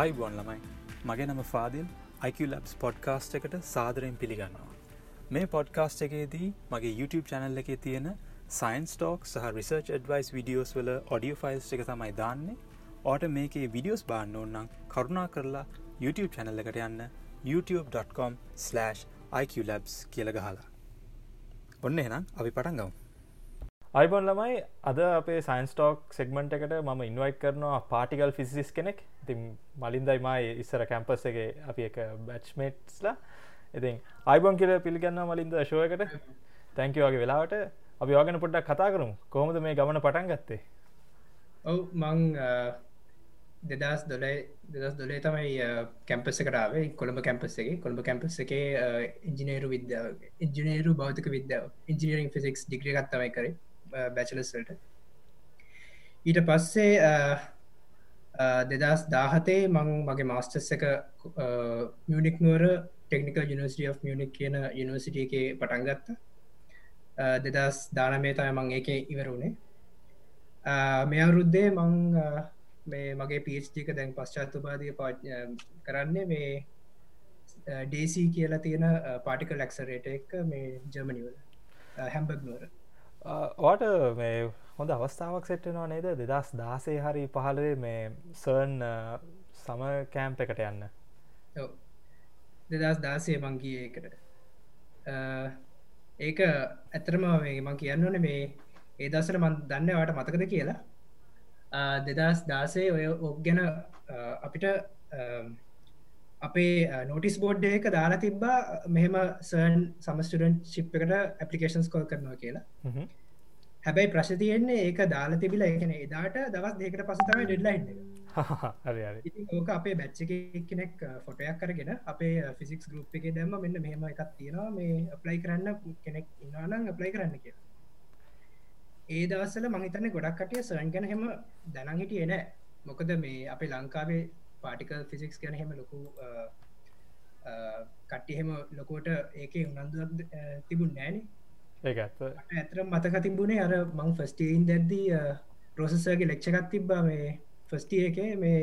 අයිබොන් ළමයි. මගේ නම ෆාදිල්. IQලබ්ස් පොඩ්කාස්ට් එකට සාදරයෙන් පිළිගන්නවා. මේ පොඩ්කාස්ට් එකේදී මගේ YouTube චැනල් එකේ තියෙන සයින්ස් ටෝක් සහ රිසර්ච් ඩවයිස් විඩියෝස් වල ඔඩියෝ ෆයිල්ස් එක තමයි දාන්නේ. ඕට මේකේ විඩියෝස් බාන්න ඕන්නම් කරුණා කරලා YouTube චැනල් එකට යන්න youtube.com/iqlabs කියල ගහලා. ඔන්න එනම් අපි පටන් ගවම් අයිබොන් ළමයි අද අපේ සයින්ස් ටෝක් සෙක්මට් එකට ම ඉන්වයිට් කරනවා පාටිකල් ෆිසිස් කෙනෙක්. ඉතින් මලින්දයි මයි ඉස්සර කැම්පස් එක අපි එක බැච්මේට්ස්ලා ඉතින් අයිබොන් කියල පිළිගන්න මලින්ද ශෝයකට තැංකවගේ වෙලාවට. අපි වාගෙන පොඩ්ඩක් කතා කරමු. කොහොමද මේ ගමන පටන් ගත්තේ? ඔව් මං දෙදස් දොලයි දෙදස් දොලේ තමයි කැම්පස කරාවේ කොළඹ කැම්පස් එක. කොළඹ කැම්පස් එක ඉංජිනේරු විද්‍යාව ඉංජිනේරු භෞතික විද්‍යාව ඉංජිනීරින් ෆිසික්ස් ඩිග්‍රිය ගත්තමයි කර. බැචලස්වලට ඊට පස්සේ දෙදස් දාහතේ මං මගේ මාස්ටස් එක මියනික් නුවර ටෙක්නිකල් යනිසිටිය of මියනික් කියන යනිසිටිය එක පටන් ගත්ත. දෙදස් දානමේ තය මං ඒක ඉවරුණේ මේ අවුරුද්දේ මං මේ මගේ පිච්ටික දැන් පශ්චාත්තුපාදය පා කරන්නේ මේ ඩේසි කියලා තියෙන පාටිකල් ලක්සරේට එක මේ ජර්මනිවල හැම්බක් නුවර. ඕට මේ හොඳ අවස්ථාවක් සෙට්ටනවා නේද? දෙදස් දාසේ හරි පහලේ මේ සර්න් සම කෑම්ප එකට යන්න. දෙදස් දාසේ මංගිය එකට ඒක ඇතරම මේ මං කියන්න ඕන මේ ඒ දසර මන් දන්න වාට මතකද කියලා. දෙදස් දාසේ ඔය ඔක් ගැන අපිට අපේ නෝටිස් බෝඩ් එක දාලා තිබ්බා මෙහෙම සර්න් සමස්ටඩන් ශිප් එකට ඇපලිකේන්ස් කොල් කරනවා කියලා. හැබැයි ප්‍රශ තියෙන්නේ ඒක දාලා තිබිලා එකන එදාට දවස් දෙකට පසතම ඩෙඩ්ලයින් ඕක අපේ බැච්ච කෙනෙක් ෆොටයක් කරගෙන අපේ ෆිසික්ස් ගරුප් එක දැම මෙන්න මෙහම එකක් තියෙනවා. මේ අප්ලයි කරන්න කෙනෙක් ඉන්නනම් අප්ලයි කරන්න කිය ඒ දවසල මහිතන්න ගොඩක් කටිය සවන් ගැන හෙම දැනන් හිටිය නෑ. මොකද මේ අපේ ලංකාවේ පාටිකල් ෆිසික්ස් ගැන හෙම ලොකු කට්ටිහෙම ලොකෝට ඒක උනන්දුවක් තිබුණ නෑනේ ඇතර මතක තිබුණේ අර මං ෆස්ටීන් දැද්දී ප්‍රොසෙසර්ගේ ලෙක්ෂකත් තිබ්බා මේ ෆස්ටිය එක මේ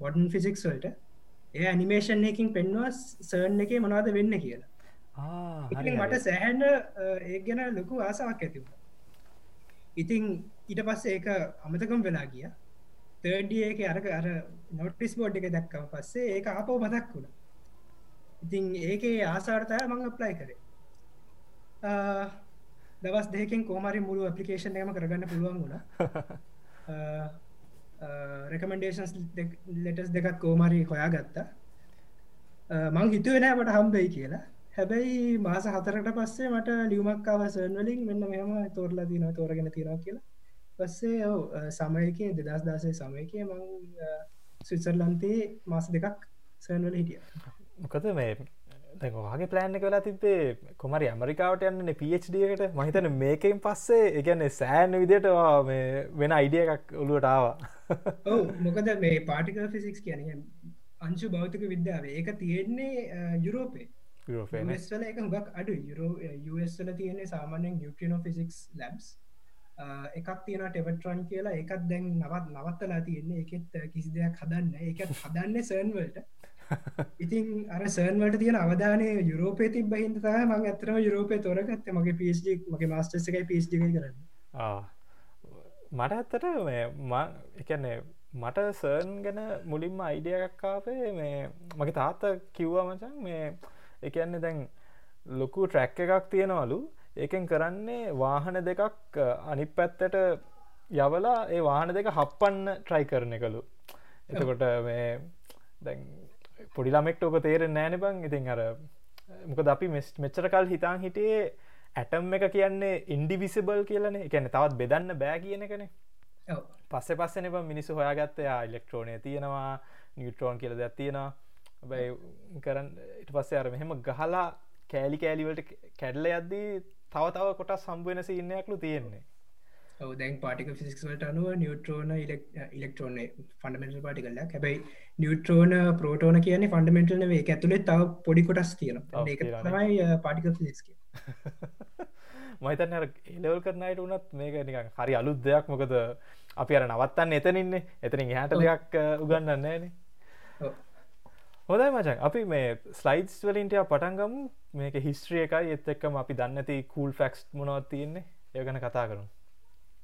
වඩන් ෆිසික්ස් වලට. ඒ ඇනිමේෂන් එකින් පෙන්වා සර්න් එක මොනවාද වෙන්න කියලා. මට සැහැන්න ඒ ගැන ලොකු ආසාවක් ඇතිව ඉතිං ඊට පස්සේ ඒක අමතකම් වෙලා ගිය තර්ඩිය එක අරක අර නොටිස් බෝඩ් එක දැක්කම පස්සේ ඒක ආපෝ මතක් වුණ. ඉතිං ඒක ආසාර්තය මං අප්ලයි කරේ. දවස් දෙකින් කෝමරි මුළු ඇපලිකේෂන් එම කරගන්න පුළුවන් වුණ. රෙකමෙන්ඩේෂන්ස් ලෙටස් දෙකක් කෝමරි හොයා ගත්තා මං හිතුවෙනෑමට හම්බෙයි කියලා. හැබැයි මාස හතරට පස්සේ මට ලියුමක්කාව සර්වලින් මෙන්න මෙහම තෝරලා දින තෝරගෙන තිරා කියලා පස්සේ ඔව සමයකේ දෙදස් දාසේ සමයක මං ස්විසර්ලන්තේ මාස දෙකක් සර්වල හිටිය. මොකද මේ දැකවාගේ ප්ලෑන් එක වෙලා තිබේ කොමරි ඇමරිකාවට යන්න පHDකට මහිතන මේකෙන් පස්සේ එකන්න සෑන් විදිටවා මේ වෙන අයිඩිය එකක් ඔළුවට ආවා. මොකද මේ පාටිකල් ෆිසික්ස් කියන අංශු භෞතික විද්‍යාව. ඒක තියෙන්නේ යුරෝපේ. ල එක හුගක් අඩු යුරෝස්ල තියන්නේ සාමාන්‍යෙන් නිියටනෝ ෆිසික්ස් ලැබ්ස් එකක් තියෙන ටෙවටරන් කියලා එකත් දැන් නවත් නවත්තලා තියෙන්නේ. එකෙත් කිසි දෙයක් හදන්න එකත් හදන්න සර්න්වලට ඉතින් අර සර්න්වට තියෙන අවධානය යුරෝපය තිබ හිද තහ මං ඇතරම යුරෝපය තොරගත්ත. මගේ පිස්ඩි මගේ මස්ටස් එකයි පිස්්ඩි කරන්න. මට ඇත්තට එකන්නේ මට සර්න් ගැන මුලින්ම අයිඩියක්කාපේ මේ මගේ තාත්ත කිව්වා මචන් මේ එකන්නේ දැන් ලොකු ට්‍රැක් එකක් තියෙනවලු ඒකෙන් කරන්නේ වාහන දෙකක් අනිත් පැත්තට යවලා ඒ වාහන දෙක හප්පන්න ට්‍රයි කරන කළු එතකොට මේ දැන් පොඩිලාමෙක්ට ඕක තේරෙන් නෑන බං. ඉතින් අර මොකද අපි මෙස් මෙච්චර කල් හිතාන් හිටියේ ඇටම් එක කියන්නේ ඉන්ඩිවිසිබල් කියලන. එකන තවත් බෙදන්න බෑ කියන කන පස්සෙ පස්සෙන බ මිනිස්සු හොයාගත්තයා ඉලෙක්ට්‍රෝනය තියෙනවා නිියට්‍රෝන් කියල දැත් තියෙනවා. බයි කරන්න ඉට පස්සේ අර මෙහෙම ගහලා කෑලි කෑලිවලට කැඩල යද්දී තව තව කොට සම්බුවෙනස ඉන්නයක්ලු තියෙන්නේ. දැන් පාටික ෆිසික්ස්වලට අනුව නිියට්‍රෝන ඉලෙක්ට්‍රෝන ෆන්ඩමෙන්ටල් පාටිකල්ල හැබයි නිියට්‍රෝන පෝටෝන කියන ෆන්ඩමෙන්ටල් වේ ඇතුළේ තව පොඩි කොටස් තියෙන තමයි පාටික ෆිසික්ස් මහිතන්න එලවල් කරනයට වනත් මේක නිකන් හරි අලුත් දෙයක්. මොකද අපි අර නවත්තන්න එතනින්නේ එතනින් හට දෙයක් උගන්නන්නේන ඔව්. හොදයි මචන් අපි මේ ස්ලයිඩස් වලින්ටය පටන්ගමු මේක හිස්ට්‍රිය එකයි. එත් එක්කම අපි දන්නති කූල් ෆැක්ස් මොනවත් තියෙන්නේ. ඒ ගැන කතා කරු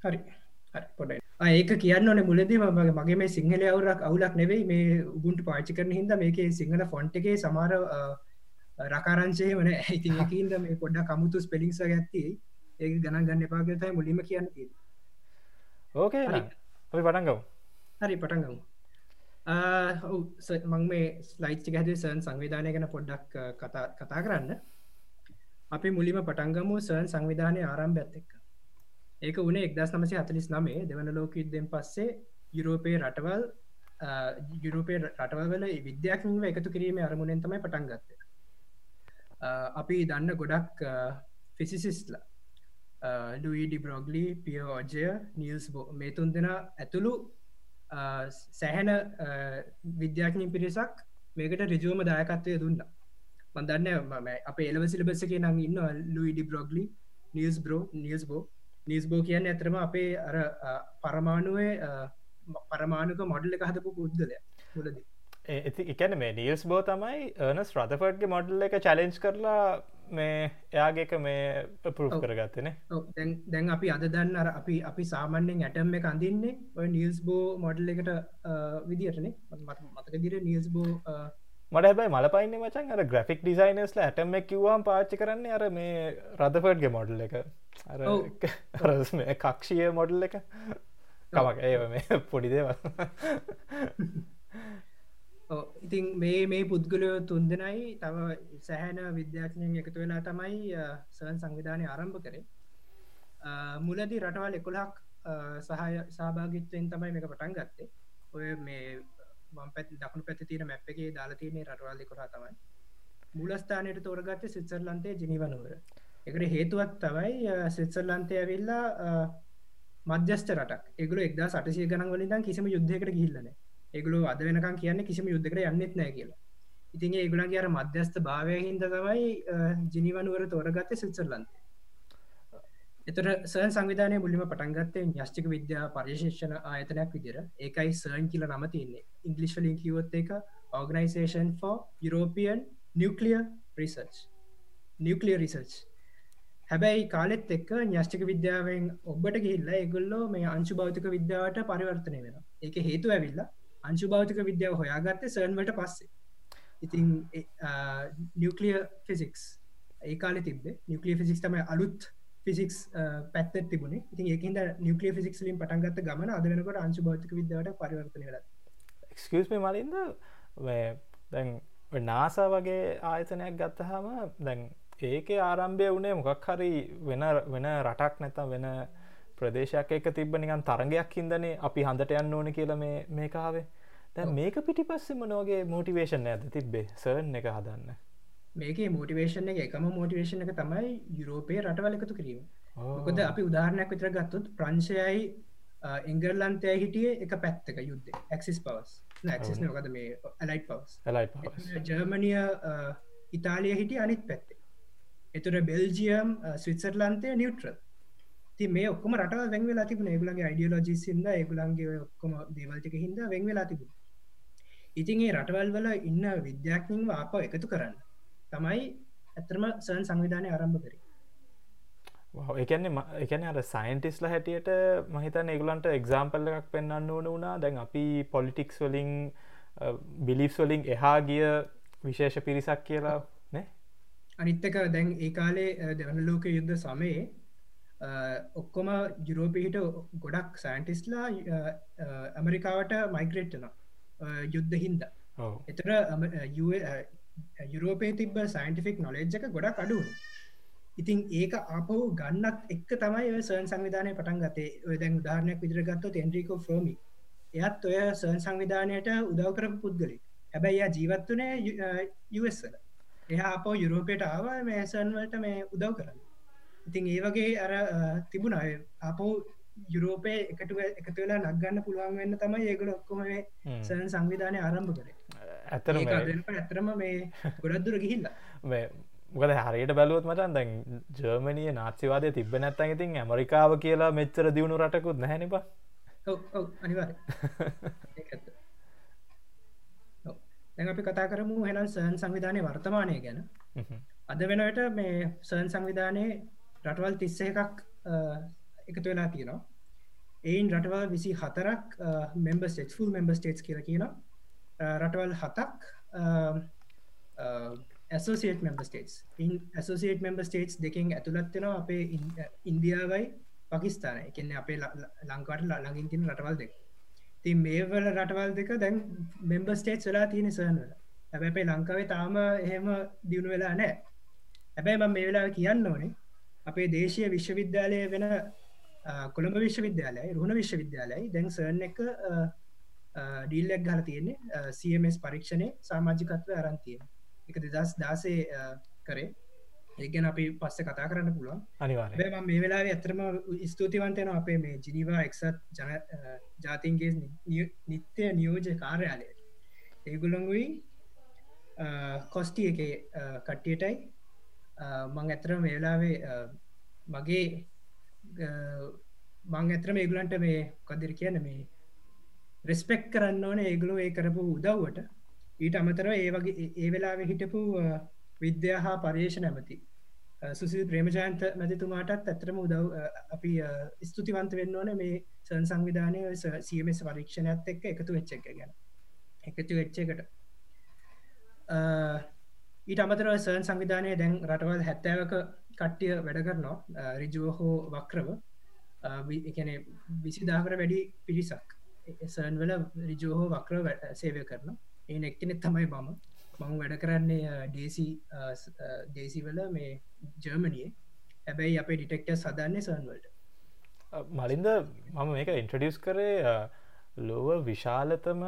හරි. ආ, ඒක කියන්න ඕන මුලදී මගේ මගේ මේ සිංහල අවුරක් අවුලක් නෙවෙයි. මේ උබුන්ට පාචි කරන හිද මේක සිංහල ෆොන්ට් එකේ සමාර රකාරංශය වන ඇති ඒකන්ද මේ පොඩ්ඩ කමුතු ස්පෙලිංස ගැත්ති ඒ ගණන් ගන්න එපාගතයි මුලිම කියන්න ඕකේ. අපි පටන්ගමු හරි පටන්ගමු මං මේ ස්ලයිට් හැද සන් සංවිධානය ගැන පොඩ්ඩක් අ, කතා කතා කරන්න. අපි මුලිම පටන්ගමු සර්න් සංවිධානය ආරම්භ ඇත් එක්ක. ඒක වනේ එක්දස් නමසි හතලිස් නමේ දෙවන ලෝකයුද්ධෙන් පස්සේ යුරෝපයේ රටවල් අ, යුරෝපය රටවල විද්‍යාකින්ව එකතු කිරීම අරමුණෙන් තමයි පටන් ගත්ත. අපි දන්න ගොඩක් ෆිසිසිස්ලා ලුයිඩි බ්‍රොග්ලි පිය ඕජය නිියස් බෝ මේ තුන් දෙෙන ඇතුළු අ, සැහැන විද්‍යාඥින් පිරිසක් මේකට රිජුවම දායකත්වය දුන්න. මදන්න මම අප එලව සිලිබසක නම් ඉන්න ලුයිඩි බ්‍රොග්ලි නිියස් බ්‍රෝ නිියස් බෝ නිස් බෝ කියන්න ඇතරම අපේ අර අ, පරමාණුවේ අ, ම- පරමාණුක මොඩල්ල එක හදපු පුද්ගලය මුලදී. ඇති එකන මේ නිියල්ස් බෝ තමයි ඒනස් රථෆර්ඩ්ගේ මොඩල් එක චලෙන්ජ් කරලා මේ එයාගේක මේ පරු ඔව්. කරගත්තනේ දැන් අපි අද දන්න අර අපි අපි සාමාන්‍යෙන් ඇටම් එක අඳන්නේ ඔය නිියස් බෝ මොඩල් එකට විදිටනේ මතක දිර නිියස් බෝ මට හැබයි මලපයින්න මචන් අර ග්‍රෆික් ඩිසයිනස්ල ඇටම කිව්වාම් පාච්චි කරන්නේ අර මේ රදෆර්ඩ්ගේ මොඩල් එක. අර කක්ෂය මොඩල් එක. කමක් ඒ මේ පොඩි දේවල් ඉතින් මේ මේ පුද්ගලයෝ තුන්දෙනයි තව සැහැන විද්‍යාඥයෙන් එකතු වෙලා තමයි සන් සංවිධානය ආරම්භ කරේ. අ, මුලදී රටවල් එකොලක් සහය සභාගිත්වයෙන් තමයි මේක පටන් ගත්තේ. ඔය මේ මම් පැත් දකුණු පැති තින මැප් එකේ දාලතියනේ රටවල් එකොලා තමයි. මුලස්ථානයට තෝරගත්තේ සිත්සර්ලන්තේ ජිනිවනුවර. එකට හේතුවත් තමයි සිත්සර්ලන්තය ඇවිල්ලා අ, මධ්‍යස්ට රටක්. එගුල එක්දා සටසය ගන වලින් කිසිම යුද්ධකට ගිල්ලන ඒගුලු අද වෙනකම් කියන්න කිසිම යුද්ධකට යන්නෙත් නෑ කියලා. ඉතින් ඒගුලන්ගේ අර මධ්‍යස්ථ භාවය හින්ද තමයි ජිනිවනුවර තෝරගත්ත සිත්සර්ලන්තේ එතර සර්න් සංවිධානය මුලිම පටන්ගත්තේ න්‍යෂ්ටික විද්‍යා පර්යශේෂණ ආයතනයක් විදිර ඒකයි සර්න් කියල නම තියන්නේ. ඉංගලිශ්ලින් කිවොත් එක organization ෝ European nuclear research nuclear research හැබැයි කාලෙත් එක්ක න්‍යෂ්ටික විද්‍යාවෙන් ඔබට ගිල්ලා එගොල්ලෝ මේ අංශු භෞතික විද්‍යාවට පරිවර්තනය වෙන එක හේතු ඇවිල්ලා අංශු භෞතික විද්‍යාව හොයාගත්තේ සර්න්වට පස්සේ. ඉතින් නිියක්ලිය ෆිසික්ස් ඒකාල තිබේ නිියක්ලිය ෆිසික්ස් තම අලුත් ෆිසික්ස් පැත්ත තිබුණේ. ඉතින් ඒකද නිියක්ලිය ෆිසික්ස් ලින් පටන්ගත්ත ගමන අදනකට අංශු භෞතික විද්‍යාවට පරිවර්තනය වෙලා එක්ස්කස්ම මලින්ද. දැන් නාසා වගේ ආයතනයක් ගත්තහම දැන් ඒක ආරම්භය වනේ මොකක් හරි වෙන වෙන රටක් නැතම් වෙන ප්‍රදේශයක් එක තිබ නිකන් තරගයක් හිදනේ අපි හඳට යන්න ඕන කියලා මේ මේකාවේ දැ මේක පිටි පස්සෙම නෝගේ මෝටිවේශන් ඇද තිබ්බේ? සර්න් එක හදන්න. මේකේ මෝටිවේෂන් එක එකම මෝටිවේෂන් එක තමයි යුරෝපය රටවල එකතු කිරීම. මොකද අපි උදාහරණයක් විතර ගත්තුත් ප්‍රංශයයි එංගර්ලන්තය හිටිය එක පැත්තක යුද්ධ. ඇක්සිස් පවස් ඇක්සිස් නොකද මේ ඇලයිට් පවස් ඇලයි ජර්මනිය ඉතාලිය හිටිය අනිත් පැත්තේ. එතුර බෙල්ජියම් ස්විත්සර්ලන්තය නිියුට්‍ර ති මේ ඔක්කම රට වැං වෙලා තිබුණ. ඒගුලන්ගේ අයිඩියලෝජි සිද ඒගුලන්ගේ ඔක්කොම දේවල්ටික හිද වැං වෙලා තිබුණ. ඉතින් ඒ රටවල් වල ඉන්න විද්‍යාඥින්ව අප එකතු කරන්න. තමයි ඇතරම සන් සංවිධානය ආරම්භ කරේ. එකන්නේ එකන අර සයින්ටිස්ල හැටියට මහිතන් ඒගලන්ට එක්සාම්පල්ල එකක් පෙන්න්න ඕන වුණා. දැන් අපි පොලිටික්ස් වලින් බිලිස් වලින් එහා ගිය විශේෂ පිරිසක් කියලා නේ? අනිත්තක දැන් ඒ කාලේ දෙවන ලෝක යුද්ධ සමයේ ඔක්කොම යුරෝපිහිට ගොඩක් සයින්ටිස්ලා ඇමරිකාවට මයිග්‍රේට්ටන යුද්ධ හින්ද. එතර යුරෝපේ තිබ සයින්ටිෆික් නොලෙජ් එක ගොඩක් අඩුවන ඉතින් ඒක අපහු ගන්නත් එක් තමයි සර්න් සංවිධානය පටන් ගතේ ඔය දැන් උදාහරණයක් විදිරගත්තු ටෙන්ඩ්‍රිකෝ ෆ්‍රෝමි එයත් ඔය සර්න් සංවිධානයට උදව් කරපු පුද්ගලි හැබැයි එයා ජීවත්වනේ යුවස්සල එයා අපෝ යුරෝපයට ආව මේ සර්න්වලට මේ උදව් කරන්න ඉතින් ඒ වගේ අර තිබුණ. අපෝ යුරෝපය එකට එකතු වෙලා නක්ගන්න පුළුවන් වෙන්න තමයි ඒගල ඔක්කොම සර්න් සංවිධානය ආරම්භ කරේ ඇතර ඇතරම මේ ගොඩක්දුර ගිහිල්ලා. මොකද හරියට බැලුවත් මටන් දැන් ජර්මණය නාත්සිවාදය තිබ නැත්තන් ඉතින් ඇමරිකාව කියලා මෙච්චර දියුණු රටකුත් නැහැනිපා. ඔව්. දැන් අපි කතා කරමු හෙනම් සර්න් සංවිධානය වර්තමානය ගැන. අද වෙනට මේ සර්න් සංවිධානයේ රටවල් තිස්ස එකක් එකතු වෙලා තියෙනවා. එයින් රටවල් විසි හතරක් මෙම්බ ස්ටේට්ෆුල් මෙම්බ ස්ටේට් කියල කියන රටවල් හතක් ඇසෝසිේට මෙම්බ ස්ටේටස් ඇසෝසිේට මෙම්බ ස්ටේටස් දෙකින් ඇතුළත්වෙනවා අපේ ඉන්දියාවයි පකිස්ාන එකන්න අපේ ලංකාට ළඟින් තින රටවල් දෙක. ති මේවල රටවල් දෙක දැන් මෙම්බ ස්ටේට් වෙලා තියෙන සහනවල හැබැ අපේ ලංකාවේ තාම එහෙම දියුණු වෙලා නෑ හැබැයි ම මේ වෙලා කියන්න ඕනේ අපේ දේශය විශ්වවිද්‍යාලය වෙන කොළඹ විශ්වවිද්‍යාලය රුණ විශ්වවිද්‍යාලයි දැන් සර්න එක ඩීල්ලක් ගල තියෙන්නේ සMS පරීක්ෂණය සාමාජිකත්ව අරන්තිය එක දෙදස් දාසේ කරේ. ඒගැන අපි පස්ස කතා කරන්න පුළුවන්. අනිවා මේ වෙලා ඇතරම ස්තුතිවන්තයන අපේ මේ ජිනිවා එක්සත් ජන ජාතින්ගේ නිත්‍ය නියෝජ කාර්යාලය. ඒගුලංගුයි කොස්ටිය එක කට්ටියටයි මං ඇතරම වෙලාවේ මගේ මං ඇතරම ඒගුලන්ට මේ කදිර කියන්න මේ රෙස්පෙක් කරන්න ඕන ඒගුලු ඒ කරපු උදව්වට. ඊට අමතරව ඒ වගේ ඒ වෙලාව හිටපු විද්‍යා හා පර්යේෂණ ඇමති සුසිල් ප්‍රේමජයන්ත මැතිතුමාටත් ඇතරම උදව් අපි ස්තුතිවන්ත වෙන්න ඕන මේ සන් සංවිධානය සමස් පරීක්ෂණයත් එක්ක එකතු වෙච්ච එක ගැන. එකතු වෙච්චකට ඊට අමතරව සර්න් සංවිධානය දැන් රටවල් හැත්තෑවක කට්ටිය වැඩ කරනවා රිජුව හෝ වක්‍රව. එකන විසිදාහකට වැඩි පිරිසක්. සර්න් වල රිජෝහෝ වක්‍රව සේවය කරන ඒ එක්කනෙ තමයි බම මං වැඩ කරන්නේ ඩේසි දේසිවල මේ ජර්මනිය. හැබැයි අපේ ඩිටෙක්ට සදන්නේ සන්වලට මලින්ද මම මේක ඉන්ට්‍රඩියස් කරේ ලොව විශාලතම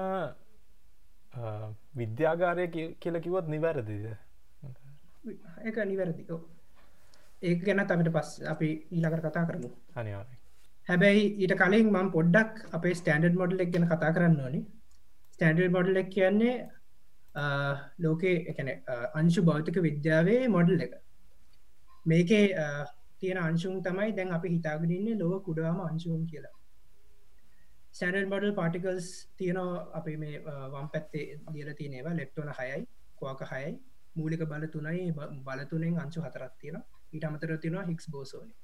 විද්‍යාගාරය කියල කිවොත් නිවැරදිද? එක නිවැරදි. ඒක ගැන තමට පස් අපි ඊලකට කතා කරමු. අනිවාර හැබැයි ඊට කලින් මම් පොඩ්ඩක් අපේ ස්ටන්ඩඩ් මොඩල් එක් ගැන කතා කරන්න ඕනි. ස්ටන්ඩඩ් මොඩල් එක් කියන්නේ ලෝකේ එකන අංශු භෞතික විද්‍යාවේ මොඩල් එක. මේකේ තියෙන අංශුන් තමයි දැන් අපි හිතාගරන්නේ ලොව කුඩාම අංශුවන් කියලා. සැනල් මොඩල් පාටිකල්ස් තියනවා අපි මේ වම් පැත්තේ දියල තියනවා ලෙක්ටෝන හයයි කවාක හයයි මූලික බල තුනයි බලතුනෙන් අංශු හතරත් තියෙන ඊට අමතර තිෙනවා හික්ස් බෝසෝනි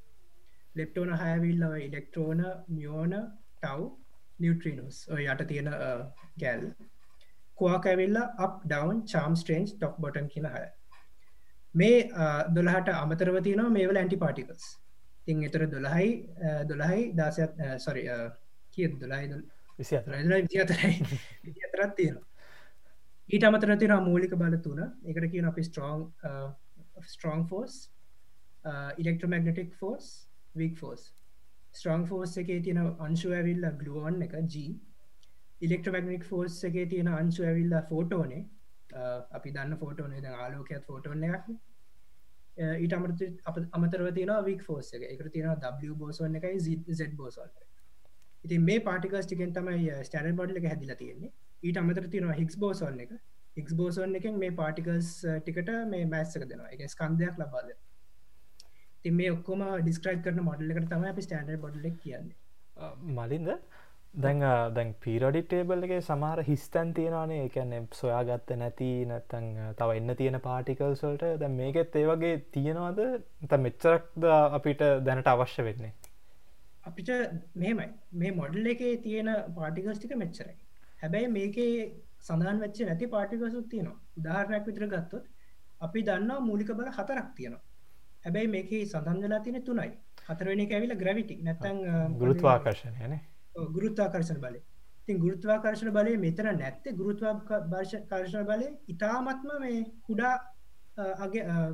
ලෙප්ටෝන හයවිල්ලව ඉලෙක්ට්‍රෝන මියෝන ටව් නිියට්‍රීනස් යට තියෙන ගැල්. කවාකැවිල්ල up down charm strange top bottom කියන හය. මේ දොළහට අමතරව තියනවා මේවල ඇන්ටි පාටිකල්ස් තින් එතර දොළහයි දොළහයි දාසත් සොරි කිය දොලායි විසි විසිතරයි විතරත් තියෙනවා ඊට අමතර තින මූලික බල තුන. එකට කියන අපි strong strong force electromagnetic force weak force strong force එකේ තියෙන අංශු ඇවිල්ල ගලුවන් එක ජී ඉලෙක්ට්‍රමගනික් ෆෝස් එකේ තියෙන අංශු ඇවිල්ලා ෆෝටෝනේ uh, අපි දන්න ෆෝටෝනේ ද ආලෝකයත් ෆෝටෝන එකක් uh, ඊට අමත අමතරව තියෙන වික් ෆෝස් එක. එක තියෙන W බෝසෝන් එකයි Z බෝසෝන් ඉතින් මේ පාටිකස් ටිකෙන් තමයි uh, ස්ටන බඩල එක හැදිලා තියෙන්නේ. ඊට අමතර තියෙනවා හික්ස් බෝසෝන් එක. හික්ස් බෝසෝන් එකෙන් මේ පාටිකල්ස් ටිකට මේ මැස්සක දෙනවා. එක ස්කන්දයක් ලබාද තින් මේ ඔක්කොම ඩිස්ක්‍රයි් කරන මොඩල් එකට තමයි අපි ස්ටන්ඩර් බොඩ්ල කියන්නේ. මලින්ද? දැන් දැන් පිරඩි ටේබල්ගේ සමහර හිස්තැන් තියෙනවානේ. එකැනෙ සොයාගත්ත නැති නැතන් තව එන්න තියෙන පාටිකල්සල්ට දැ මේකෙත් ඒ වගේ තියෙනවාද? ත මෙච්චරක්ද අපිට දැනට අවශ්‍ය වෙන්නේ? අපිට මෙමයි මේ මොඩල් එකේ තියෙන පාටිකස් ටික මෙච්චරයි හැබැයි මේකේ සඳහන් වෙච්ච නැති පාටිකසුත් තියෙනවා. උදාහරණයක් විතර ගත්තොත් අපි දන්නා මූලික බල හතරක් තියෙනවා. හැබැයි මේක සඳන් වෙලා තියෙන තුනයි. හතරවෙනි ඇවිල ග්‍රවිටි නැතන් ගුරුත්වාකර්ශණයනේ ගුරුත්වාකර්ශණ බලය. තින් ගුරුත්වාකර්ශණ බලය මෙතන නැත්තේ. ගුරුත්වා කර්ශණ බලය ඉතාමත්ම මේ කුඩා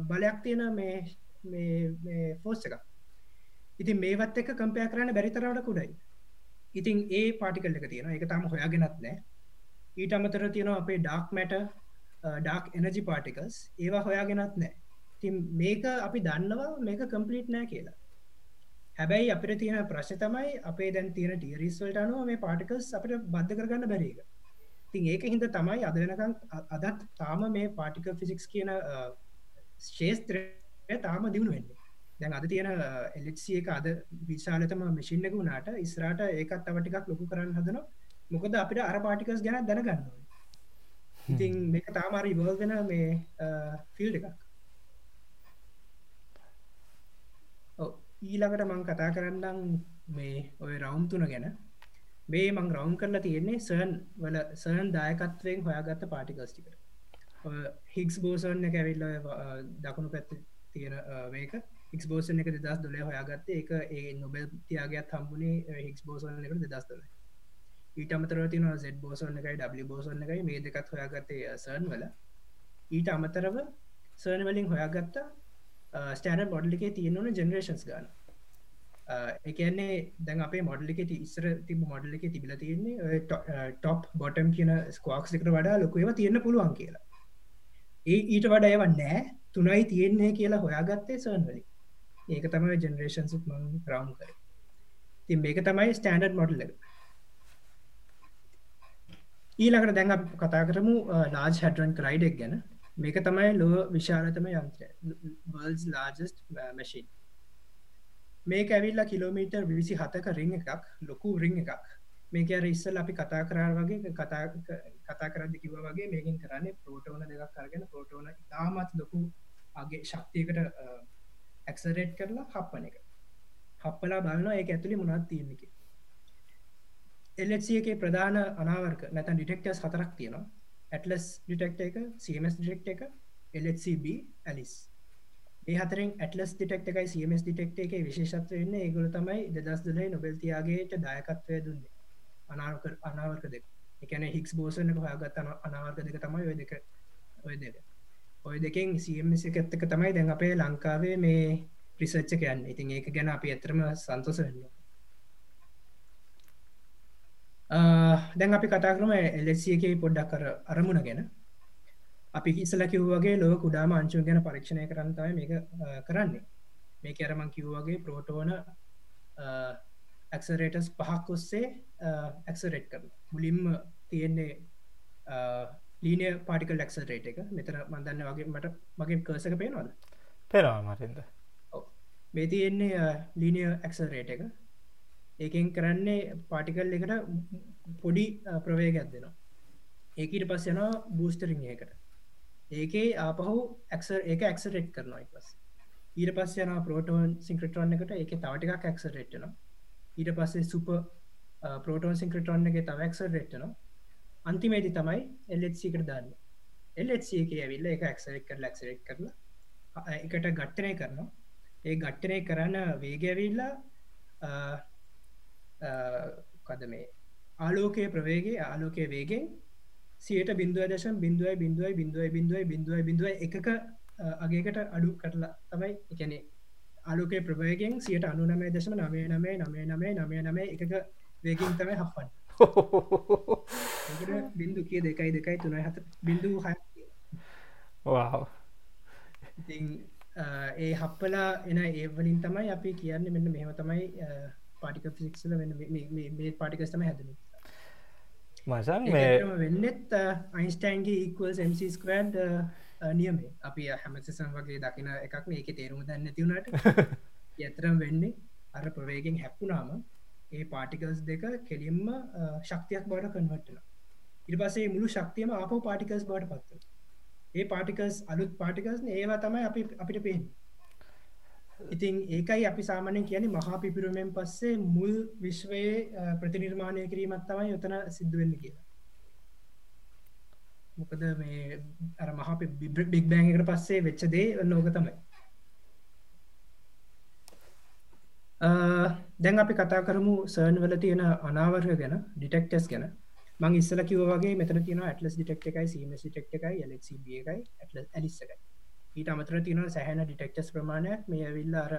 බලයක් තියෙන මේ ෆෝස් එක ඉතින් මේවත් එක කම්පය කරන්න බැරිතරවට කුඩයි ඉතින් ඒ පාටිකල් එක තියෙන එක තම හොයාගෙනත් නෑ. ඊට අමතර තියෙනවා අපේ dark matter dark energy particles ඒවා හොයාගෙනත් නෑ. තින් මේක අපි දන්නවා මේක කම්පලිට් නෑ කියලා. හැබැයි අපිට තියෙන ප්‍රශ්න තමයි අපේ දැන් තියෙන ටියරිස්වලට අනුව මේ පාටිකල්ස් අපිට බද්ධ කරගන්න බැරික තින් ඒක හිද තමයි අද වෙනකම් අදත් තාම මේ පාටික ෆිසික්ස් කියන ශේස්ත්‍රය තාම දියුණු වෙන්නේ. දැන් අද තියෙන එලෙක්සිය එක අද විශාලතම මශින් එක වුණට ඉස්රාට ඒකත් තවටිකක් ලොකු කරන්න හදන මොකද අපිට අර පාටිකස් ගැන දැනගන්න ඉතින් මේක තාමාරි බෝගෙන මේ ෆිල්් එකක්. ඊළඟට මං කතා කරන්නම් මේ ඔය රවුම් තුන ගැන. මේ මං රවුම් කරලා තියෙන්නේ සර්න් වල සර්න් දායකත්වයෙන් හොයාගත්ත පාටිකස්ටිකට හික්ස් බෝසන් එක ඇවිල්ල දකුණු පැත්ත තියෙන මේක හික්ස් බෝසන් එක දෙදස් දොල හොයාගත්තේ. එක ඒ නොබෙල් තියාගත් හම්බුණේ හික්ස් බෝසන් එකට දෙදස් දොල ඊට අමතරව තින සෙඩ් බෝසන් එකයි ඩ බෝසන් එකයි. මේ දෙකත් හොයාගත්තේ uh, සර්න් වල. ඊට අමතරව සර්න වලින් හොයාගත්තා uh, ස්ටෑන මොඩල් එකේ තියෙනවන ජෙනරේෂන්ස් ගන්න එකන්නේ දැන් අපේ මොඩල් එක ඉස්සර තිබ මොඩල් එක තිබිල තියෙන්නේ ටොප් බොටම් uh, කියන ස්කවාක්ස් එකට වඩා ලොකුව තියෙන පුළුවන් කියලා. ඒ ඊට වඩා ඒව නෑ. තුනයි තියෙන්නේ කියලා හොයාගත්තේ සර්න් වලින්. ඒක තමයි ජෙනරේෂන්ස් මං රවම් කර. තින් මේක තමයි ස්ටෑන්ඩඩ් මොඩල් එක. ඊළඟට දැන් කතා කරමු ලාජ් හැඩරන් කරයිඩක් ගැන. මේක තමයි ලෝ විශාලතම යන්ත්‍රය. වර්ල්ස් ලාජස්ට මැශීන් මේ ඇවිල්ලා කිලෝමීටර් විසි හතක රිං එකක් ලොකු රිං එකක්. මේක අර ඉස්සල් අපි කතා කරා වගේ කතා කතා කරද කිව වගේ මේකින් කරන්නේ පෝටෝන දෙකක් කරගෙන පෝටෝන ඉතාමත් ලොකු අගේ ශක්තියකට ඇක්සරේට් කරලා හප්පන එක. හප්පලා බලන්න ඒ ඇතුළි මුණත් තියන්නකි එල්C එක ප්‍රධාන අනාවර්ක නැතන් ඩිටෙක්ටර්ස් හතරක් තියෙනවා. ඇටලස් ඩිටෙක්ට එක CMS ඩිටෙක්ට එක LHCB ඇලිස් ඒ හතරෙන් ඇටලස් ඩිටෙක්ට එකයි CMS ඩිටෙක්ට එක විශේෂත්ව වෙන්න. ඒගොල තමයි දෙදස් දුලයි නොබෙල්තියාගේට දායකත්වය දුන්නේ. අනාවක අනාවර්ක දෙක. එකන හික්ස් බෝසනක හයාගත් අනාවර්ක දෙක තමයි ඔය දෙක ඔය දෙක. ඔය දෙකින් CMS එකත්තක තමයි දැන් අපේ ලංකාවේ මේ රිසච්ච කියන්න ඉතින් ඒක ගැන අපි ඇතරම සන්තෝස වෙන්නවා දැන් අපි කතා කරම එලෙසිය එක පොඩ්ඩක් කර අරමුණ ගැන. අපි ඉස්සල කිව්වගේ ලෝ කුඩාම අංචුව ගැන පරීක්ෂණය කරන්නතයි මේක කරන්නේ. මේ අරමං කිව්වගේ ප්‍රෝටෝන ඇක්සරේටස් පහක් ඔස්සේ ඇක්සරේට් කරන මුලින්ම තියෙන්නේ ලීනිය පාටිකල් ක්සරේට එක. මෙතර මන්දන්න වගේ මට මගේ කර්සක පේනවාද? පෙරවා මටින්ද මේ තියෙන්නේ ලීනිය ඇක්සරේට එක. ඒකෙන් කරන්නේ පාටිකල් එකට පොඩි ප්‍රවේගයක් දෙනවා. ඒකට පස් යනවා බූස්ටරිං එකට. ඒකේ ආපහු ඇක්සර් ඒක ඇක්සරෙට් කරනවා පස් ඊට පස් යන පෝටෝන් සිංක්‍රටරන් එකට. ඒක තවටිකක් ඇක්සරෙට්න ඊට පස්සේ සුප පෝටෝන් සිංක්‍රටරන් එක තව ඇක්සරෙට්න අන්තිමේති තමයි එල්කට දාන්න. එල්C එක ඇවිල්ල එක ඇක්සරෙක් කර ලක්සරෙක් කරලා එකට ගට්ටනය කරනවා. ඒ ගට්ටනය කරන්න වේගඇවිල්ලා කද මේ? ආලෝකය ප්‍රවේගේ ආලෝකය වේගෙන් සියට බින්දුව දශම් බින්දුවයි බින්දුවයි බින්දුවයි බින්දුවයි බින්දුවයි බින්දුව එකක අගේකට අඩු කරලා තමයි එකනෙ ආලෝකය ප්‍රවේගෙන් සියට අනුනමේ දශම නමේ නමේ නමේ නමේ නමේ නමේ එකක වේගින් තමයි හප්පන් බින්දු කිය දෙකයි දෙකයි තුනයි හත බින්දු හ ඒ හප්පලා එන ඒවලින් තමයි අපි කියන්න මෙන්න මෙහම තමයි පාටික ෆිසික්ල මේ පාටිකස්ටම හැදන. මසන් වෙන්නෙත් අයින්ස්ටයින්ගේ ඉක්වල් MCස්කඩ නියමේ අපි හැමසසන් වගේ දකින එකක් මේක තේරුම දන්න තිවුණට යතරම් වෙන්නේ අර ප්‍රවේගෙන් හැප්පුනාම ඒ පාටිකල්ස් දෙක කෙලින්ම ශක්තියක් බවට කන්වටන ඉට පසේ මුළු ශක්තියම අප පාටිකස් බවට පත්ව ඒ පාටිකස් අලුත් පාටිකස් ඒවා තමයි අපි අපිට පේන්නේ. ඉතින් ඒකයි අපි සාමානය කියන මහා පිපිරුමෙන් පස්සේ මුල් විශ්වයේ ප්‍රතිනිර්මාණය කිරීමත් තමයි යොතන සිද්ධවෙන්න කියලා. මොකද මේ අර මහා බික් බෑන්කට පස්සේ වෙච්චදේ නෝක තමයි. දැන් අපි කතා කරමු සර්න් වල තියෙන අනාවර්ය ගැන ඩිටෙක්ටස් ගැන. මං ඉස්සල කිව වගේ මෙතන තියෙන ඇටලස් ඩිටෙක්් එකයි සීමස් ටෙක්් එකයි ලක්බ එකයි ඇටල ඇලිස්ස එකයි. ඊට අමතර තින සැහැන ඩිටෙක්ටස් ප්‍රමාණයක්. මේ ඇවිල්ල අර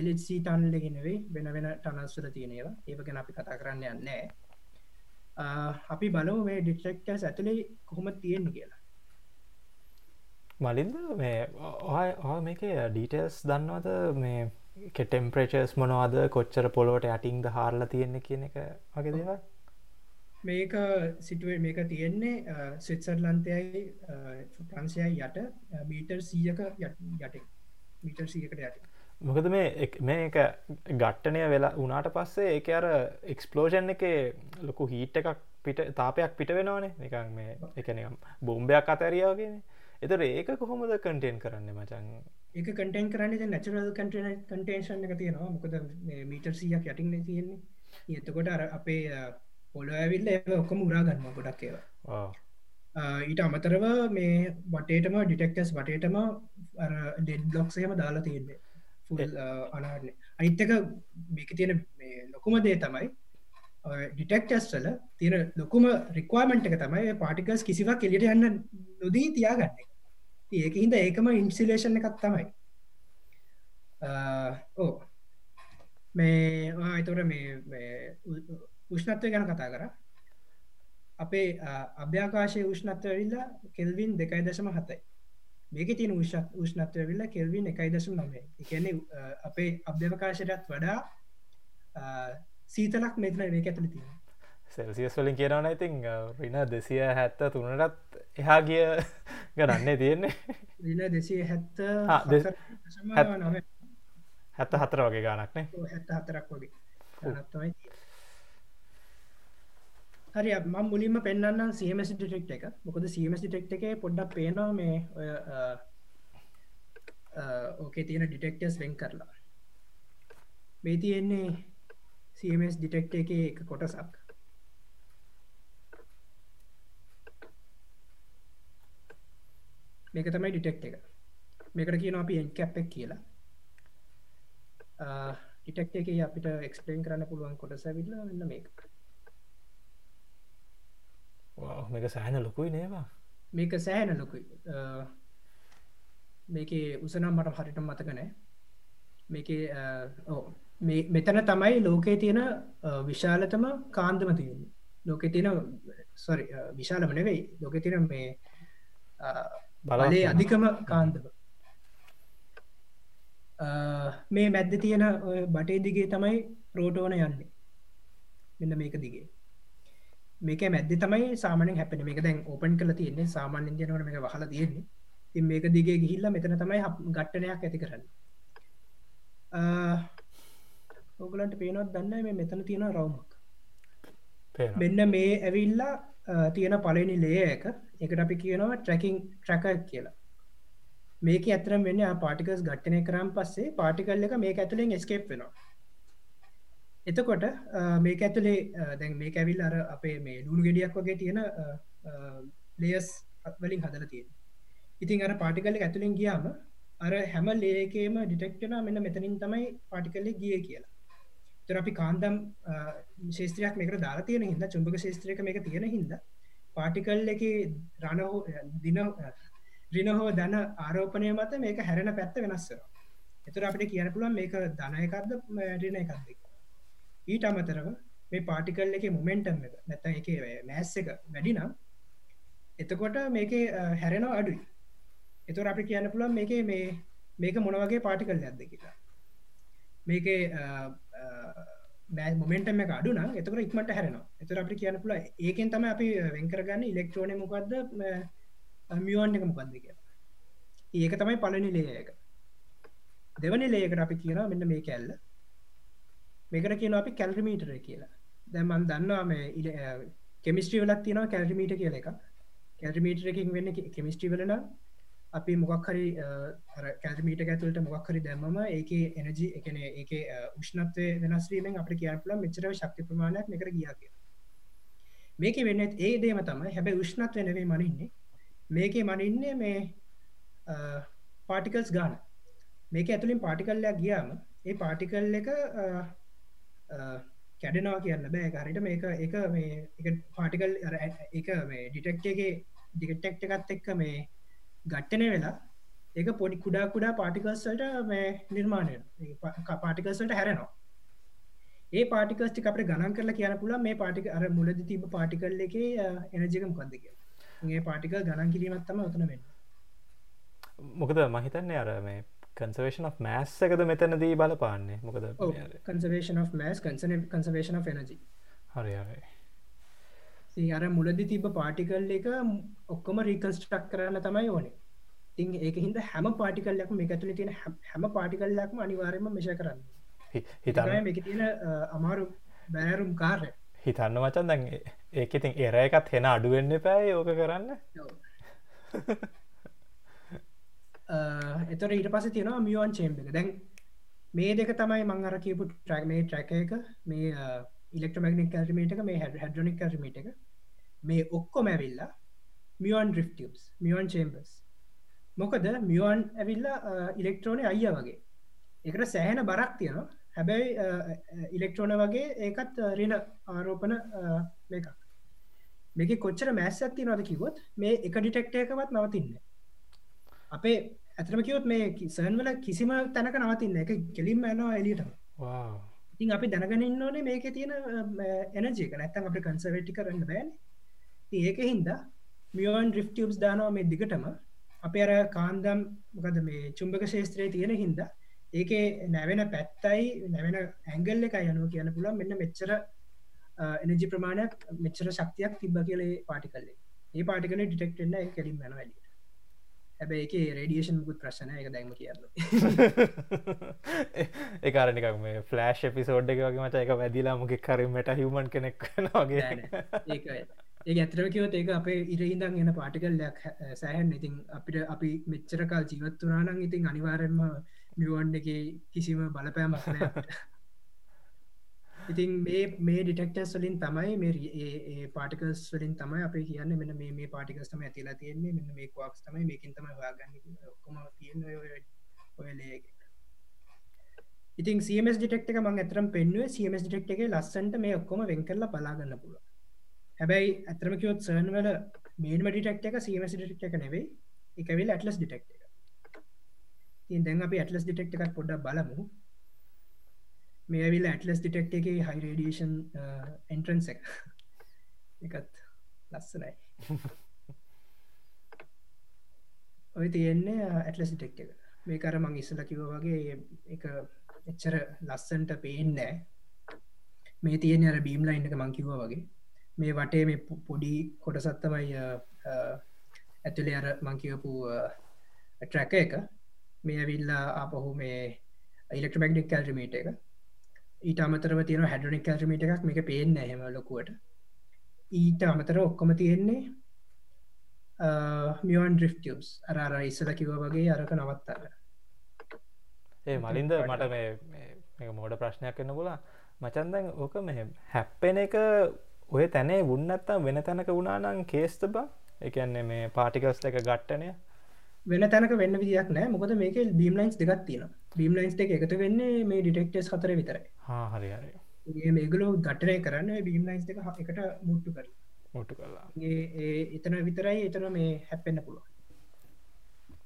එලC ටන්ලගෙනවෙයි වෙන වෙන ටනස්වල තියෙනවා ඒවගෙන අපි කතා කරන්න යන්නෑ අපි බලව මේ ඩිටෙක්ටස් ඇතුළේ කොහොම තියෙන්නේ කියලා. මලින්ද මේ ඔය මේක ඩීටල්ස් දන්නවද? මේ කෙටෙම්ප්‍රේචර්ස් මොනවාද? කොච්චර පොලොවට යටිංද හාරලා තියෙන්නේ කියන එක වගේ දේවල්? මේක සිටුවේ මේක තියෙන්නේ ස්විත්සර්ලන්තයයි ප්‍රංශයයි යට මීටර් සීයක යට මීටර් සීයකට යට. මොකද මේ මේ එක ගට්ටනය වෙලා උනාට පස්සේ ඒක අර එක්ස්පලෝෂන් එක ලොකු හීට් එකක් පිට තාපයක් පිට වෙනවානේ. නිකන් මේ එකනම් බෝම්භයක් අතැරියාගෙන එතර ඒක කොහොමද කටෙන් කරන්න මචන් එක කටෙන් කරන්න නැචරල් කටන කටේෂන් එක තියෙනවා. මොකද මීටර් සියක් යටින්න තියෙන්නේ. එතකොට අර අපේ පොල ඇවිල්ල ඔක්කම උරා ගන්න ගොඩක් ඒවා. ඊට අමතරව මේ බටේටම ඩිටෙක්ටස් බටේටම ඩෙඩ් බ්ලොක්සේම දාලා තියෙන්නේ. අනාරන්නේ අනිත්තක මේක තියෙන ලොකුම දේ තමයි ඩිටෙක්ටස්ටල තියෙන ලොකුම රික්වාමෙන්ට් එක තමයි පාටිකස් කිසිවක් එලිට යන්න නොදී තියාගන්න. ඒක හිද ඒකම ඉන්සිලේෂන් එකත් තමයි. ඕ මේ එතොට මේ උෂ්ණත්වය ගැන කතා කර. අපේ අභ්‍යාකාශය උෂ්ණත්ව විල්ලා කෙල්වින් දෙකයි දශම හතයි. මේක තින උෂත් උෂ්ණත්වය විල්ල කෙල්වින් එකයි දශම නමේ එකන්නේ අපේ අභ්‍යවකාශයටත් වඩා සීතලක් මෙතන මේ ඇතුළ තියෙන සෙල්සිියස් වලින් කියනවන ඉතින් රින දෙසිය හැත්ත තුනටත් එහා ගිය ගරන්නේ තියෙන්නේ. රින දෙසිය හැත්ත හැත්ත හතර වගේ ගානක්නේ හැත්ත හතරක් වගේ හරි ම මුලින්ම පෙන්න්නම් සමස් ටිටෙක්් එක. මොකද සමස් ටිටෙක්් එක පොඩ්ඩක් පේනවා මේ ඔය ඕකේ තියෙන ඩිටෙක්ටස් වෙන් කරලා. මේ තියෙන්නේ CMS ඩිටෙක්ට එක එක කොටසක්. මේක තමයි ඩිටෙක්් එක. මේකට කියන අපි එන් කැප් එක් කියලා. ඩිටෙක්් එක අපිට එක්ස්පලේන් කරන්න පුළුවන් කොටස විල්ල වෙන්න මේක. මේක සෑන ලොකුයි නේවා මේක සෑන ලොකුයි. මේක උසනම් මට හරිට මතකනෑ මේක මෙතන තමයි ලෝකයේ තියෙන විශාලතම කාන්දම තියන්න. ලෝක තියෙන සොරි විශාලම නෙවෙයි. ලෝක තියෙන මේ බලේ අධිකම කාන්දම. මේ මැද්ද තියෙන බටේ දිගේ තමයි ප්‍රෝටෝන යන්නේ. මෙන්න මේක දිගේ මේක මැද්ද තමයි සාමන හැපෙන මේක දැන් ඕපන් කල තියන්නේ. සාමාන්‍ය ඉදියනවට මේ වහල තියෙන්නේ. ති මේක දිගේ ගිහිල්ල මෙතන තමයි ගට්ටනයක් ඇති කරන්න. ඔගලන්ට පේනොත් දන්න මේ මෙතන තියෙන රවමක්? මෙන්න මේ ඇවිල්ලා තියෙන පලනි ලේ එක. එකට අපි කියනවා ට්‍රැකින් ට්‍රැක කියලා. මේක ඇතරම් වෙන්න පාටිකස් ගට්ටනය කරම් පස්සේ පාටිකල් එක මේ ඇතුළෙන් ස්කේප් වෙනවා එතකොට මේක ඇතුළේ දැන් මේ ඇවිල් අර අපේ මේ ලුණු ගෙඩියක් වගේ තියෙන ලේස් වලින් හදල තියෙන ඉතින් අර පාටිකල්ල ඇතුළෙන් ගියාම අර හැම ලේකේම ඩිටෙක්ටන මෙන්න මෙතනින් තමයි පාටිකල්ලෙ ගිය කියලා. තර අපි කාන්දම් ශේත්‍රයක් මේක දාලා තියෙන හිද චුම්භක ශේත්‍රයක මේක තියෙන හිද පාටිකල් එක රණහෝ දින රින හෝ දන ආරෝපනය මත මේක හැරෙන පැත්ත වෙනස්සර එතුර අපිට කියන පුළුවන් මේක ධනයකක්ද රින එකක්ද ඊට අමතරව මේ පාටිකල් එක මොමෙන්ටම් එක නැත එක මෑස් එක වැඩිනම් එතකොට මේක හැරෙනවා අඩුයි. එතුර අපි කියන්න පුළුවන් මේක මේ මේක මොනවගේ පාටිකල් ඇද කියලා. මේක මොමෙන්ටම එක අඩුන එතකට ඉක්මට හැරෙනවා. එතර අපි කියන්න පුල ඒකෙන් තම අපි වෙන්කරගන්න ඉලෙක්ට්‍රෝන මොකක්ද මියෝන් එක මොකක්ද කියලා. ඒක තමයි පලනි ලේක දෙවනි ලේකට අපි කියන මෙන්න මේ කැල්ල මේකට කියන අපි කැල්රිමීටර කියලා. දැමන් දන්නවා මේ කෙමිස්ට්‍රී වලක් තියෙනවා කැල්රිමීට කියල එක කැල්රිමීටරකින් වෙන්න කෙමිස්ට්‍රී වලන අපි මොකක් හරි කැල්මීට ඇතුලට මොක්හරි දැම්ම ඒක එනජි එකන ඒක උෂ්නත්වය වෙනස්වීමෙන් අප කියපල මෙචරව ශක්ති ප්‍රමාණයක් එකට ගියා කිය මේක වෙන්න ඒ දේම තමයි හැබැයි උෂ්නත්වය නෙවේ මනින්නේ. මේක මනින්නේ මේ පාටිකල්ස් ගාන. මේක ඇතුළින් පාටිකල්ලයක් ගියාම ඒ පාටිකල් එක කැඩෙනවා කියන්න බෑ. හරිට මේක එක මේ පාටිකල් එක මේ ඩිටෙක්්ගේ ඩිකටෙක්් එකත් එක්ක මේ ගට්ටනය වෙලා ඒක පොඩි කුඩා කුඩා පාටිකල්සල්ට මේ නිර්මාණය පාටිකල්සල්ට හැරෙනවා. ඒ පාටිකස්ටි අපට ගණන් කරලා කියන පුළ මේ පාටික අර මුලද තිබ පාටිකල් එක එනජිකම් කොන්දක ඒ පාටිකල් ගණන් කිරීමත්තම ඔතන වෙන්න. මොකද මහිතන්නේ අර මේ කන්සවේෂන් of මෑස් එකද මෙතනදී බලපාන්නේ? මොකද කන්සවේෂන් of මෑස් කන්සන කන්සවේෂන් of එනජි හරි හරි. අර මුලදි තිබ පාටිකල් එක ඔක්කොම රීකන්ස්ටක් කරන්න තමයි ඕනේ. තින් ඒක හිද හැම පාටිකල්ලක් මේ ඇතුල තියෙන හැම පාටිකල්ලක්ම අනිවාරයම මිෂ කරන්න. හිතම එක තියෙන අමාරු බෑරුම් කාරය හිතන්න මචන් දැන් ඒක ඉතින් එර එකත් හෙන අඩුවෙන්න පැයි ඕක කරන්න එතර ඊට පස තියෙනවා මියෝන් චේම්බ එක. දැන් මේ දෙක තමයි මං අර කියපු ට්‍රක් මේ ට්‍රැක එක මේ ඉලෙක්ට්‍රමගනික් කල්ටිමේට එක මේ හැ හැඩ්‍රොනික් කල්ටිමේට එක. මේ ඔක්කොම ඇවිල්ලා මියෝන් ඩ්‍රිෆ්ටියස් මියෝන් චේම්බස් මොකද මියෝන් ඇවිල්ලා ඉලෙක්ට්‍රෝනය අයිය වගේ. එකට සෑහෙන බරක් තියෙනවා. හැබැයි ඉලෙක්ට්‍රෝන වගේ ඒකත් රෙන ආරෝපන මේකක්. මේක කොච්චර මැස් ඇත්ති නොද කිවොත් මේ එක ඩිටෙක්ට එකවත් නවතින්න අපේ ඇතරම කිවොත් මේ සර්න්වල කිසිම තැනක නවතින්න එක කෙලින්ම ඇනවා එලියට ඉතින් අපි දැනගනින්න ඕනේ මේක තියෙන එනජයක නැත්තන් අප කන්සවටි කරන්න බෑන. ඒක හින්දා මියෝන් ඩ්‍රිෆ්ටියස් දානවා මේ දිගටම. අපේ අර කාන්දම් මොකද මේ චුම්භක ශේත්‍රයේ තියෙන හින්දා ඒක නැවෙන පැත්තයි නැවෙන ඇංගල් එක යනුව කියන පුළන් මෙන්න මෙච්චර එනජි ප්‍රමාණයක් මෙච්චර ශක්තියක් තිබ්බ කියලේ පාටිකල්ලේ ඒ පාටිකල ඩිටෙක්ටන්න කෙලින් මැන වැලිට හැබැ එක රඩියේෂන් මුකුත් ප්‍රශ්න එක දැම කියන්න. ඒකාරනිකක් මේ ෆලෑශ් එපිසෝඩ් එක වගේ මච එක වැදිලා මුගෙ කරීමට හිවමන් කෙනෙක් වගේ. ඒ ඇතරම කිවත් ඒක අපේ ඉරහිදන් එන පාටිකල්ලයක් සෑහන් ඉතින් අපිට අපි මෙච්චරකල් ජීවත්තුනානං ඉතින් අනිවාරෙන්ම මිුවන් එක කිසිම බලපෑමක් ඉතින් මේ මේ ඩිටෙක්ටස් වලින් තමයි මේ පාටිකස් වලින් තමයි අප කියන්න මෙන්න මේ මේ පාටිකස්ටම ඇතිලා තියෙන්නේ. මෙන්න මේ කක්ස් තමයි මේකින් තම වාගන්න ඔක්කොම තියන්න ඔයලේ ඉතින් සමස් ඩිටෙක්ට එක මං ඇතරම් පෙන්ුව සමස් ඩිටෙක්ට එක ලස්සන්ට මේ ඔක්කොම වෙන් කරලා බලාගන්න පුළුව හැබැයි ඇතරම කිවොත් සර්න් වල මේම ඩිටෙක්ට එක සමස් ඩිටෙක්ට එක නෙවෙයි. එකවිල් ඇටලස් ඩිටෙක්ට දැන් අපි ඇටලස් ඩිටෙක්ට එකක් පොඩ්ඩ බලමු. මේ ඇවිල් ඇටලස් ඩිටෙක්ට එක හයි රඩියේෂන් එන්ට්‍රන්ස එක එකත් ලස්සනයි. ඔය තියෙන්නේ uh, ඇටලස් ඩිටෙක්ට එක. මේ කර මං ඉස්සල කිව වගේ එක එච්චර ලස්සන්ට පේන්නෑ මේ තියෙන අර බීම් ලයින් එක මංකිව වගේ. මේ වටේ මේ පොඩි කොටසත්තමයි uh, uh, ඇතුළේ අර මංකිවපු ට්‍රැක එක. මේ ඇවිල්ලා අපහු මේ ඉලෙක්ට්‍රමක්නික් කල්රිමීට එක. ඊට අමතරව තියෙන හැඩනික් කල්රිමීට එකක් මේක පේෙන් නැහෙම ලොකුවට. ඊට අමතර ඔක්කොම තියෙන්නේ මියන් ඩ්‍රිෆ්ටියස් අර ඉස්සල කිව වගේ අරක නවත්තන්න. ඒ මලින්ද මට මේ මෝඩ ප්‍රශ්නයක් කන්න පුලා මචන්දැන් ඕක මෙ හැප්පෙන එක ඔය තැනේ වුන්නත්තා වෙන තැනක වුණානං කේස්ත බා? එකන්නේ මේ පාටිකස් එක ගට්ටනය වෙන තැනක වෙන්න විදියක් නෑ මොකද මේක බීම් ලයින්ස් දෙගත් තියෙන බීම් ලයින්ස් එක එකතු වෙන්නේ මේ ඩිටෙක්ටස් හතර විතරයි හරි හරි. මේගලෝ ගටනය කරන්න බීම් ලයින්ස් එක එකට මුට්ටු කර මුට්ටු කරලා. එතන විතරයි එතන මේ හැපෙන්න්න පුළුව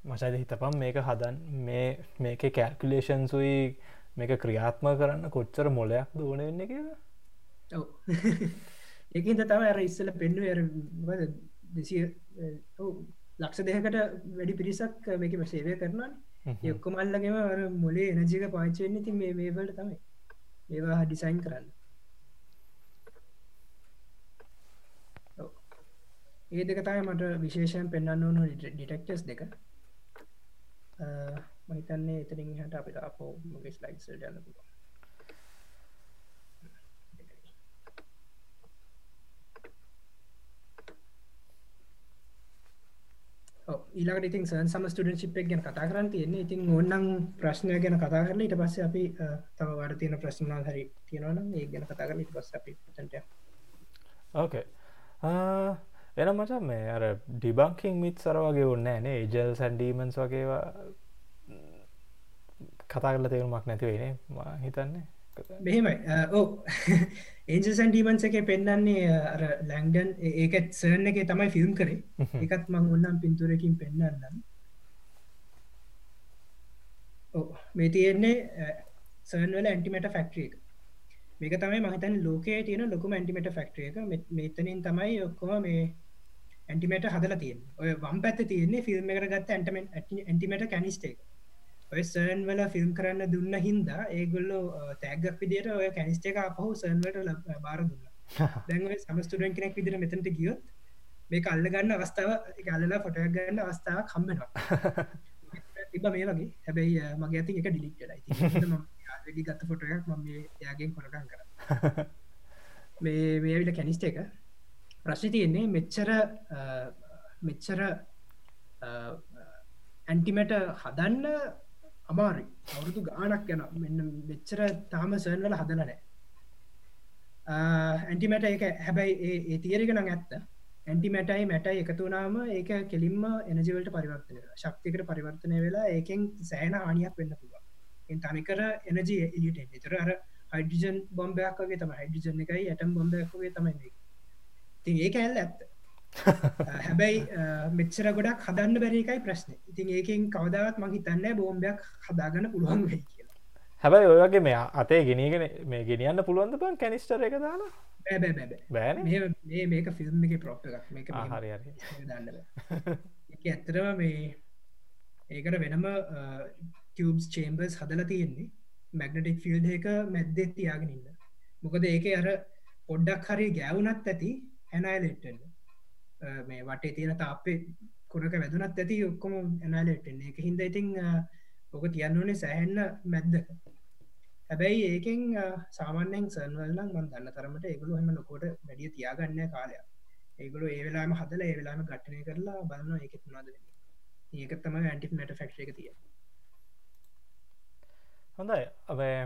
මසයිද හිතපම් මේක හදන් මේ මේක කැල්කුලේෂන්සුයි මේක ක්‍රියාත්ම කරන්න කොච්චර මොලයක් දෝන වෙන්න කියලා? ඔව. ඒකන්ද තම අර ඉස්සල පෙන්ඩු ඇර දෙසිය ලක්ෂ දෙකට වැඩි පිරිසක් මේකම සේවය කරනවා යොක්කො මල්ලගේම අර මොලේ එනජික පාචයෙන් ති මේ මේවලට තමයි ඒවා ඩිසයින් කරන්න. ඒ දෙක තයි මට විශේෂයෙන් පෙන්න්න ඕනු ඩිටෙක්ටස් දෙක. මහිතන්නේ එතරින් හට අපිට අපෝ මගේ ස්ලයික්ස් යන්න පුළුව ඊලාට ඉතින් සන් සම ස්ටඩන් ශිප්ක් ගැන කතා කරන්න තියෙන්නේ. ඉතින් ඔන්නන් ප්‍රශ්නය ගැන කතා කරල ඉට පස්ස අපි තම වට තියෙන ප්‍රශ්නල් හරි තියෙනවන ඒ ගැන කතා කරල ඉට පස්ස අපි ටය ඕකේ එන මච මේ අර ඩිබංකින් මිත් සර වගේ ඔන්න නේ. ඒජල් සැන්ඩීමන්ස් වගේවා කතා කරල තේරුමක් නැතිවෙනේ හිතන්නේ. මෙහෙමයි. ඕ ඒජසන් ඩීමන්ස එක පෙන්න්නන්නේ ලැන්ඩන් ඒකත් සර්න එක තමයි ෆිල්ම් කරේ. එකත් මං ඔන්නම් පින්තුරකින් පෙන්න්නන්නම් මේ තියෙන්නේ සර්න්වල ඇන්ටිමට ෆක්ට්‍රිය එක. මේක තමයි මහිතන් ලෝකයේ තියෙන ලොකුම ඇන්ටිමට ෆක්ට්‍රිය එක. මෙතනින් තමයි ඔක්කොම මේ ඇන්ටිමට හදල තියෙන් ඔය වම් පැත්ත තියන්නේ ෆිල්ම් එකට ගත්ත ඇන්ටමෙන්ට ඇන්ටිමට කැනිස්ටේක් ඔය සර්න් වල ෆිල්ම් කරන්න දුන්න හින්දා ඒගොල්ලෝ තැගක් විදිට ඔය කැනිස්ට එක අපහු සර්න්වට බාර දුන්න. දැන් සමස්තුඩන් කෙනෙක් විදිර මෙතට ගියොත් මේ කල්ල ගන්න අවස්ථාව ගල්ලා ෆොටයක් ගන්න අවස්ථාව කම්බෙනවා තිබ මේ වගේ. හැබැයි මගේ ඇති එක ඩිලික්ටලයි ගත්ත ෆොටයක් ම යාගෙන් කොරකන් කර. මේ මේවිට කැනිස්ට එක ප්‍රශ්ි තියෙන්නේ මෙච්චර මෙච්චර ඇන්ටිමට හදන්න අමාරි අවුරුදු ගානක් යන මෙන්න මෙච්චර තාම සර්න්වල හදලනෑ ඇන්ටිමට එක හැබැයි ඒ තීරගෙන ඇත්ත. ඇන්ටිමැටයි මැටයි එකතුනාම ඒක කෙලින්ම එනජවලට පරිවර්තනය ශක්තිකට පරිවර්තනය වෙලා ඒකෙන් සෑන ආනියක් වෙන්න පුළුවන්. තනිකර එනජ එලිට එතර අර හයිඩජන් බොම්බයක් වගේ තම හයිඩජන එකයි ඇටම් බොම්බයක්ගේ තමයි ති ඒක ඇල්ල ඇත්ත. හැබැයි මෙච්චර ගොඩක් හදන්න බැරිකයි ප්‍රශ්න. ඉතින් ඒකින් කවදාවත් මහි තන්න බෝම්බයක් හදාගන්න පුළුවන් වෙයි කියලා. හැබැයි ඔයගේ මේ අතේ ගෙනගෙන මේ ගෙනියන්න පුළුවන්ද බං කැනිස්ටර එක දාලා? බෑ මේක ෆිල්ම් එක ප්‍රොප් එකක්. මේක හරි දන්න ඇත්තරම මේ ඒකට වෙනම ටියබස් චේම්බර්ස් හදල තියෙන්නේ. මැගනටික් ෆිල්ඩ එක මැද්දෙත් තියාගෙනන්න මොකද ඒක අර පොඩ්ඩක් හරි ගැවුනත් ඇති හැනයිලෙට්ටන්න මේ වටේ තියෙන තාපේ කොරක වැදුනත් ඇති ඔක්කොම ඇනලටන්නේ එක හින්ද ඉතිං ඕක තියන්න ඕනේ සැහෙන්න මැද්ද. හැබැයි ඒකෙන් සාමාන්‍යෙන් සන්වල්ලක් මන් දන්න තරමට ඒගුලු හම ලොකොට වැඩිය තියාගන්න කාලයක්. ඒගුලු ඒවෙලාම හදල ඒවෙලාම ගට්ටනය කරලා බලන්න එකත් නාද ඒක තම ඇන්ටි මට ෆක්ෂ එක තිය හොඳයි. අපේ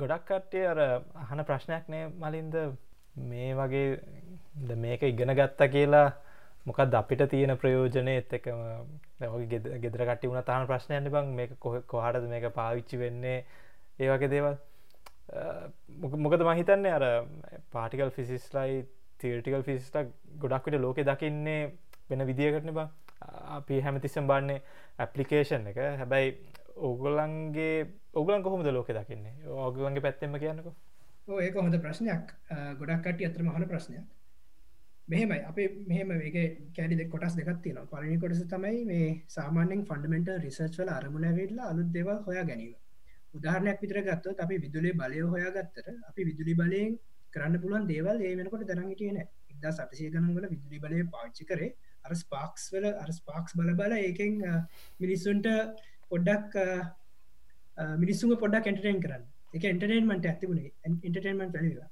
ගොඩක් කට්ටේ අර අහන ප්‍රශ්නයක් නෑ මලින්ද මේ වගේ මේක ඉගෙන ගත්තා කියලා මොකක් අපිට තියෙන ප්‍රයෝජනය එත් එකම ගෙදර කටි වුණ තාන ප්‍රශ්නයන්න බං මේක කොහ කොහටද මේක පාවිච්චි වෙන්නේ? ඒ වගේ දේවල්. මොකද මහිතන්නේ අර පාටිකල් ෆිසිස්ලයි තීරටිකල් ෆිසිස්ට ගොඩක්විට ලෝකෙ දකින්නේ වෙන විදිියකටන බං. අපි හැමතිස්සම් බන්නේ ඇපලිකේෂන් එක. හැබැයි ඕගොල්ලන්ගේ ඔගලන් කොහොමද ලෝක දකින්නේ? ඕගලන්ගේ පැත්තෙම කියන්නකෝ. ඒක හොඳ ප්‍රශ්නයක්. ගොඩක් කට අතර මහන ප්‍රශ්නයක්. මෙහෙමයි. අප මෙහම ඒ කෑඩි කොටස් දෙකත් තියෙන පලනි කොටස තමයි මේ සාමාන්‍යෙන් ෆන්ඩමෙන්ට රිසර්ච් වල අරමුණ වෙල්ලා අලුත් දෙව හොයා ගැනීම. උදාහරණයක් විතර ගත්තොත් අපි විදුලේ බලය හොයා ගත්තර අපි විදුලි බලයෙන් කරන්න පුළුවන් දේවල් ඒ වෙනකොට දැනගටියන ඉදා සටසය ගනන්වල විදුලි බලය පාච්චි කරේ. අර ස්පාක්ස් වල අර ස්පාක්ස් බල බල ඒකෙන් මිනිස්සුන්ට පොඩ්ඩක් මිනිස්සුම පොඩ්ඩක් කැටරෙන් කරන්න. එක එන්ටර්ටේන්මට ඇතිබුණේ ඉන්ටර්ටේන්මට වැලිලා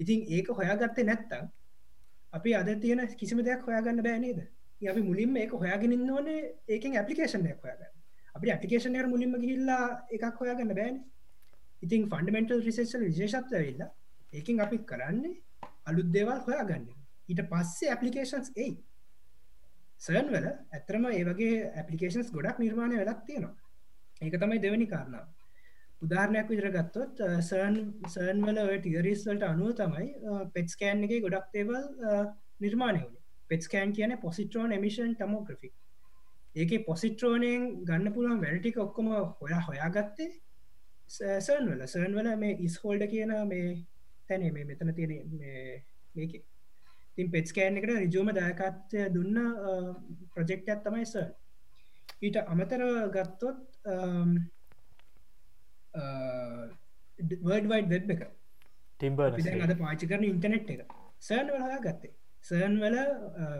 ඉතින් ඒක හොයාගත්තේ නැත්තම් අපි අද තියෙන කිසිම දෙයක් හොයාගන්න බෑනේද අපි මුලින්ම ඒක හොයාගෙනන්න ඕනේ ඒකෙන් ඇපලිකේෂන්යක් හොයාගන්න. අපි ඇපලිකේෂන් එක මුලින්ම ගිල්ලා එකක් හොයාගන්න බෑන. ඉතින් ෆන්ඩමෙන්ටල් රිසේෂල් විශේෂත්ව වෙල්ලා ඒකින් අපි කරන්නේ අලුත් දේවල් හොයාගන්න. ඊට පස්සේ ඇපලිකේෂන්ස් එයි. සර්න් වල ඇතරම ඒවගේ ඇපලිකේන්ස් ගොඩක් නිර්මාණය වෙලක් තියෙනවා. ඒක තමයි දෙවැනි කාරණාව. උදාහරණයක් විදිර ගත්තොත් සර්න් සර්න් වල ටිගරිස්වලට අනුව තමයි පෙට්ස්කෑන් එක ගොඩක් තේවල් නිර්මාණය වුණ පෙට්ස්කෑන් කියන පොසිට්‍රෝන් එමිෂන් ටමෝග්‍රෆි ඒක පොසිට්‍රෝනයෙන් ගන්න පුළුවන් වැඩටික ඔක්කොම හොයා හොයාගත්තේ සර්න් වල. සර්න් වල මේ ඉස්හෝල්ඩ කියන මේ තැනේ මේ මෙතන තියෙන මේක. තින් පෙට්ස්කෑන් එකට රිජෝම දායකත්වය දුන්න ප්‍රජෙක්්යක් තමයි සර් ඊට අමතර ගත්තොත් වර්ඩ් වයිඩ් වෙබ් එක. ටිම්බ අද පාචි කරන ඉන්ටනෙට් එක. සර්න් වලහා ගත්තේ සර්න් වල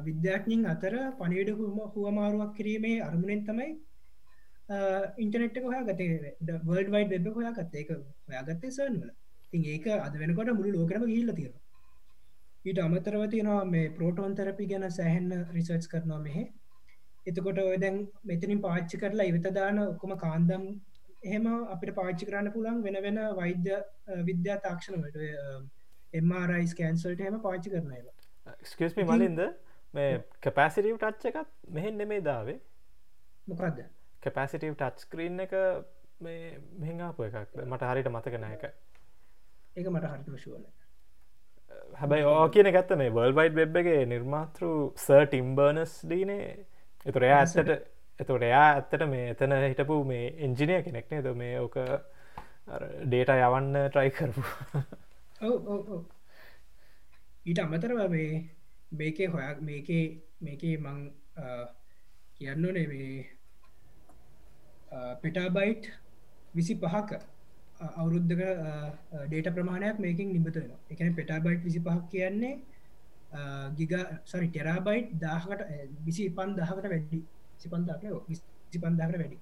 විද්‍යාඥින් අතර පනිවිඩ හුම හුවමාරුවක් කිරීමේ අරමුණෙන් තමයි ඉන්ටනෙට් හොයා ගතේ වර්ඩ් වයිඩ් වෙබ් හොයා ගත්තේ එක හොයාගත්තේ. සර්න් වල. තින් ඒක අද වෙනකොට මුළු ලෝකරම ගිල්ල තියෙන ඊට අමතරව තියෙනවා මේ ප්‍රෝටෝන් තරපි ගැන සෑහෙන්න රිසර්ච් කරනවා මෙහෙ. එතකොට ඔය දැන් මෙතනින් පාච්චි කරලා ඉවතදාන ඔක්කොම කාන්දම් එහෙම අපිට පාච්චි කරන්න පුළන් වෙන වෙන වෛද්‍ය විද්‍යා තාක්ෂණට එමරයිස් කෑන්සල්ට හෙම පාච්චි කරනවා ස්කස්මි මලින්ද මේ කැපෑසිටව් ටච්ච එකත් මෙහෙන් නෙමේ දාවේ. මොකක්ද කැපෑසිටව් ටච් ස්ක්‍රීන් එක මේ මෙහාපු එකක්. මට හරිට මතකන එක ඒක. මට හරිට විශුවල හැබයි ඕ කියන ගත්ත මේ වර්ල්වයිඩ් වෙබ් එක නිර්මාතෘ සර් ටිම්බර්නස් දීනේ එතුර එයා ඇත්තට එතකොට එයා ඇත්තට මේ එතන හිටපු මේ එන්ජිනය කෙනෙක්නේ ද මේ ඕක ඩේට යවන්න ට්‍රයි කරපු. ඊට අමතරව මේ මේකේ හොයක් මේකේ මේකේ මං කියන්න ඕනේ මේ පෙටාබයිට් විසි පහක අවුරුද්ධක ඩේට ප්‍රමාණයක් මේකින් නිබතෙන එකන පෙටාබයිට් විසි පහක් කියන්නේ ගිග සරි ටෙරාබයිට් දාහකට විසි පන් දහකට වැඩි. සිපන්දාට සිපන්දාකට වැඩි.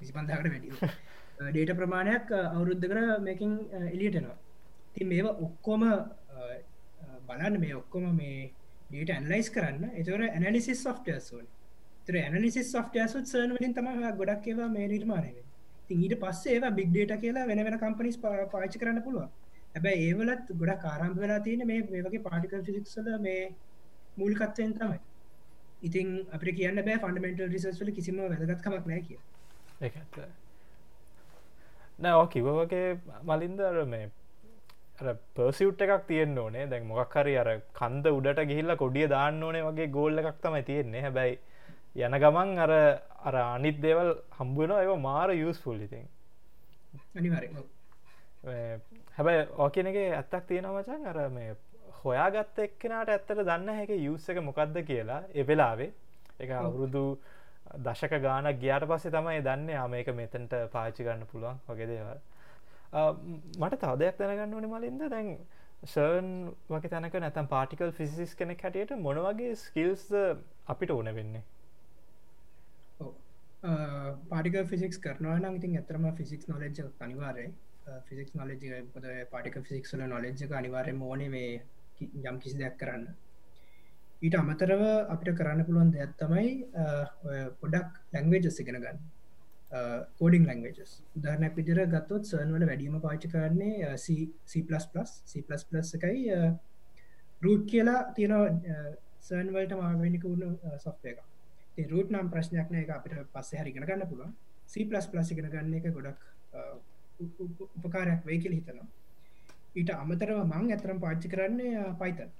විසිපන්දාකට වැඩි. ඩේට ප්‍රමාණයක් අවුරුද්ධ කර මේකින් එලියටනවා ති මේවා ඔක්කොම බලන්න මේ ඔක්කොම මේ ඩට ඇන්ලයිස් කරන්න. එතවර ඇනලිසිස් සොෆ්ටය සෝන් තර ඇනලිසිස් සොෆ්ටය සුත් සර්න වලින් තම ගොඩක් ඒවා මේ නිර්මාණය ති ඊට පස්සේ ඒවා බික් ඩේට කියලා වෙන වෙන කම්පනිස් පාචි කරන්න පුළුව හැබැයි ඒවලත් ගොඩක් ආරම්භ වෙලා තියෙන මේ වගේ පාටිකල් ෆිසික්සල මේ මූලිකත්වයෙන් තමයි ඉතින් අප කියන්න බෑ ෆන්ඩමෙන්ටල් රිසස්වල කිසිම වැදගත්කමක් නෑ කිය ඒඇත්ත නෑ කිව වගේ මලින්දර මේ පර්සිවට් එකක් තියෙන්න්න ඕනේ. දැන් මොකක්හරි අර කන්ද උඩට ගිහිල්ල කොඩිය දාන්න ඕනේ වගේ ගෝල්ල එකක් තමයි තියෙන්නේ. හැබැයි යන ගමන් අර අර අනිත් දේවල් හම්බුවෙන ඒව මාර යස් පුල්ලිතින් අනිවර හැබැයි ඕකනගේ ඇත්තක් තියෙනවචන් අර මේ හොයාගත්ත එක්කෙනට ඇත්තට දන්න හැක යුස් එක මොකක්ද කියලා එවෙලාවේ එක අවුරුදු දශක ගාන ගියාට පස්සේ තමයි දන්න ආමේක මෙතන්ට පාචි ගන්න පුළුවන් වගේ දේවල්. මට තවදයක් දැනගන්න ඕනි මලින්ද? දැන් සර්න් වගේ තැනක නැතම් පාටිකල් ෆිසිස් කෙනෙක් හැටියට මොන වගේ ස්කිල්ස් අපිට ඕන වෙන්නේ? පාටික ෆිසික්ස් කරනවා නම් ඉතින් ඇතරම ෆිසික්ස් නොලෙජ් අනිවාරය ෆිසික් නොලජ පොද පාටික ෆිසික්සල නොලෙජ්ක අනිවාරය මෝන මේ යම් කිසි දෙයක් කරන්න. ඊට අමතරව අපිට කරන්න පුළුවන් දෙයක් තමයි පොඩක් ලැංවේජස් ඉගෙන ගන්න. කෝඩිං ලංවේජස් උදාරනක් විදිර ගත්තොත් සර්න්වල වැඩීම පාචි කරන්නේ එකයි රූට් කියලා තියෙන සර්න්වලට මාවෙනික වුණු සොෆ්ය එක රූට් නම් ප්‍රශ්නයක් එක අපිට පස්සේ හරිගෙන ගන්න පුළුවන්. C++ ඉගෙන ගන්න එක ගොඩක් උපකාරයක් වේ කියල හිතනවා. ඊට අමතරව මං ඇතරම් පාච්චි කරන්නේ පයිතන්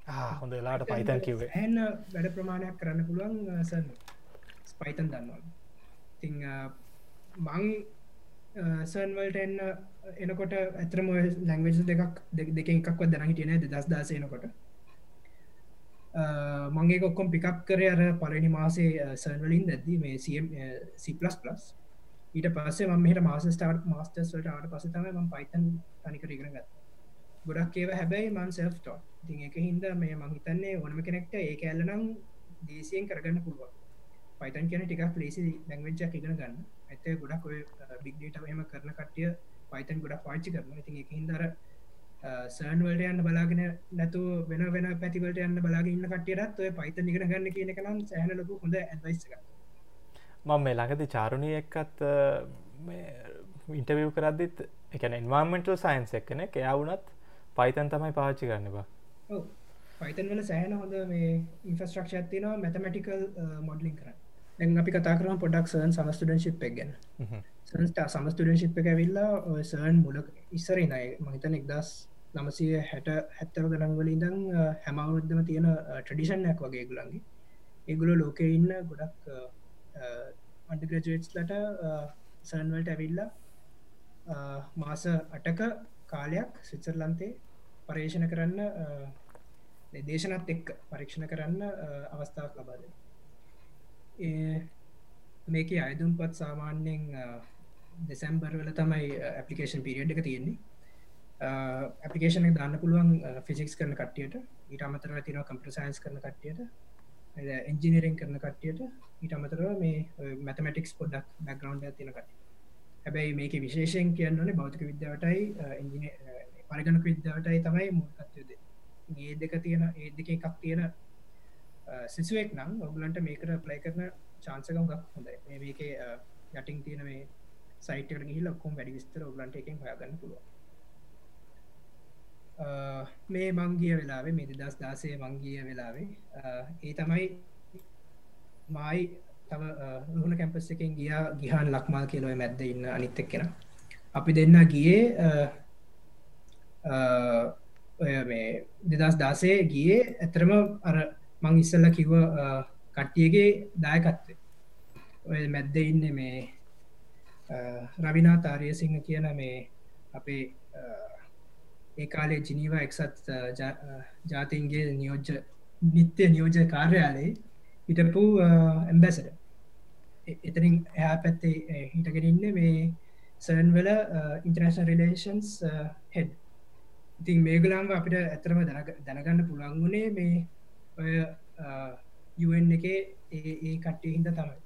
හොඳ ලාට පයිතන් කිවේ හැන්න වැඩ ප්‍රමාණයක් කරන්න පුළුවන් සන්න ස්පයිතන් දන්නවා. ති මං සර්න්වල්ට එන්න එනකොට ඇතරම ලැංවේජ දෙකක් දෙක එකක් දැන හිටියන දස් දාසයනකොට මගේ කොක්කොම් පිකක් කරය අර පලනි මාසේ සර්වලින් දැද්දී මේ C++ ඊට පස්සේ මෙහට මාස ස්ටාර්ට් මස්ටර්ස්ට ආට පස තම ම පයිතන් තනිකරගෙන ගත් ගොඩක් ඒව හැබැයි මන් සෙල්ටෝ ති එක හින්ද මේ මහිතන්නේ ඕනම කෙනෙක්ට ඒ ඇල්ලනම් දේසියෙන් කරගන්න පුළුවන්. පයිතන් කියන ටිකක් ලේසි දැංවෙච්චක් ඉගෙන ගන්න. ඇත ගොඩක් ඔය බික්ඩේට හම කරන කටිය පයිතන් ගොඩක් පාච්චි කරන ඉතින් එක හින්දර සර්න්වලට යන්න බලාගෙන නැතු වෙන වෙන පැතිවලට යන්න බලාගන්න කටියරත් ඔය පයිත නිගෙන ගන්න කියන කනම් සෑහන ලොකු හොඳ ඇදයිස්ක මම මේ ළඟති චාරුණය එක්කත් ඉන්ටවිව් කරදදිත් එකන ඉන්වාර්මෙන්ටල් සයින්ස් එක්කන එයා වුනත් පයිතන් තමයි පාච්චි කරන්න බා. පයිතන් වල සෑහන හොඳ මේ ඉන්ෆස්ට්‍රක්ෂ තිනවා මැතමටිකල් මොඩලින් කර දැන් අපි කතා කරම පොඩක් සර්න් සමස්ටඩන්ශිප් එක ගැන. සන්ස්ට සමස්ටඩන්ශිප් එක ඇවිල්ලා සර්න් මුලක් ඉස්සරයි නයි මහිතන එක්දස් නමසය හැට හැත්තර ගනන්වල ඉදං හැමවුරුද්ධම තියෙන ට්‍රඩිෂන්යක් වගේ ගුලන්ගේ ඒගුල ලෝකෙ ඉන්න ගොඩක් අන්ඩග්‍රජටස්ලට සන්වල්ට ඇවිල්ලා මාස අටක කාලයක් සිත්සර්ලන්තේ පර්යේෂණ කරන්න දේශනත් එක් පරීක්ෂණ කරන්න අවස්ථාවක් ලබාද මේක අයදුම්පත් සාමාන්‍යයෙන් දෙසැම්බර්වල තමයි ඇපලිකේෂන් පිරිියඩ් එක තියෙන්නේ. ඇපිකේෂන දාන්න පුළුවන් ෆිසික්ස් කරන කටියට ඊට අමතර තින කම්ප්‍ර සයින්ස් කරන කටියට එන්ජිනීරෙන් කරන කටියට ඊට අමතර මේ මැතමටික්ස් පොඩක් බැග්‍රවන්් තිනකට හැබැයි මේක විශේෂයෙන් කියන්නන බෞතික විද්‍යාවටයි ඉජින පරිගණක විද්‍යාවටයි තමයි මුල්කත්යද ඒ දෙක තියෙන ඒ දෙක එකක් තියෙන සිසුවෙක් නම් ඔගලන්ට මේකට ප්ලයි කරන චාන්සකම් ගක් හොඳයි. මේ මේක යටින් තියෙන මේ සයිට ගහිල ඔක්කොම් වැඩි විස්තර ඔගලන්ට එකෙන් හොයාගන්න පුළුවන්. මේ මංගිය වෙලාවේ මේ දස් දාසය මංගිය වෙලාවේ ඒ තමයි මයි තම රුහුණ කැම්පස් එකෙන් ගිය ගිහන් ලක්මල් කියලොව මැද්ද ඉන්න අනිත් එක් කෙන අපි දෙන්න ගියේ ඔය මේ දෙදස් දාසේ ගියේ ඇතරම අර මං ඉස්සල්ල කිව්ව කට්ටියගේ දායකත්වේ ඔය මැද්ද ඉන්න මේ රවිනා තාරය සිංහ කියන මේ අපේ ඒ කාලේ ජිනීව එක්සත් ජාතින්ගේ නියෝජ්‍ය නිත්‍ය නියෝජ කාර්යාලයේ හිටපු ඇම්බැසට එතනින් එයා පැත්තේ හිටගෙනන්න මේ සර්න් වල ඉන්ටර්නශන් රිලේෂන්ස් හෙඩ් ඉතින් මේගලාම් අපිට ඇතරම දැනගන්න පුළන් වුණේ මේ ඔය යුවන් එක ඒ කට්ටේ හිද තමයි.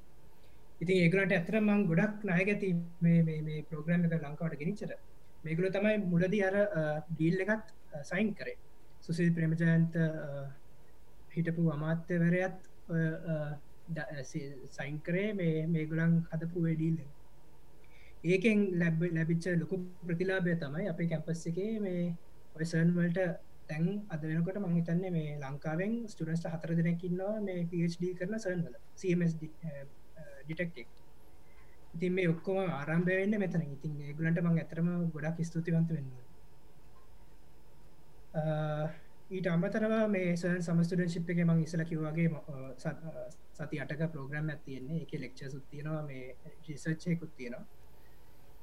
ඉතින් ඒගලට ඇතර මං ගොඩක් නායගැති මේ ප්‍රෝග්‍රම් එක ලංකාවට ගෙනනිච්චර මේගුල තමයි මුලදී අර ඩීල් එකත් සයින් කරේ. සුසිල් ප්‍රමජයන්ත හිටපු අමාත්‍යවරයත් සයින් කරේ මේ මේගුලන් හදපු වැඩීල්ල ඒකෙන් ලැබ ලැබිච්ච ලොකු ප්‍රතිලාබය තමයි අපේ කැම්පස් එකේ මේ ඔයසන්වලට තැන් අද වෙනකොට මංහිතන්නේ මේ ලංකාවෙන් ස්ටඩන්ස්ට හතර දෙනකින්නවා මේ පD කරන සර්න්වල සMS ඩිටෙක්ටෙක් ඉතින් මේ ඔක්කොම ආරම්භය වෙන්න මෙතන. ඉතින් ගලන්ට මං ඇතරම ගොඩක් ස්තුතිවන්ත වෙන්න ඊට අමතරව මේ සන් සමස්ටඩන් ශිප් එක මං ඉසල කිව්වාගේ සති අටක ප්‍රෝග්‍රම් ඇතියෙන්නේ එක ලෙක්ෂ සුත්තියනවා මේ රිසර්ච්චයකුත් තියෙනවා.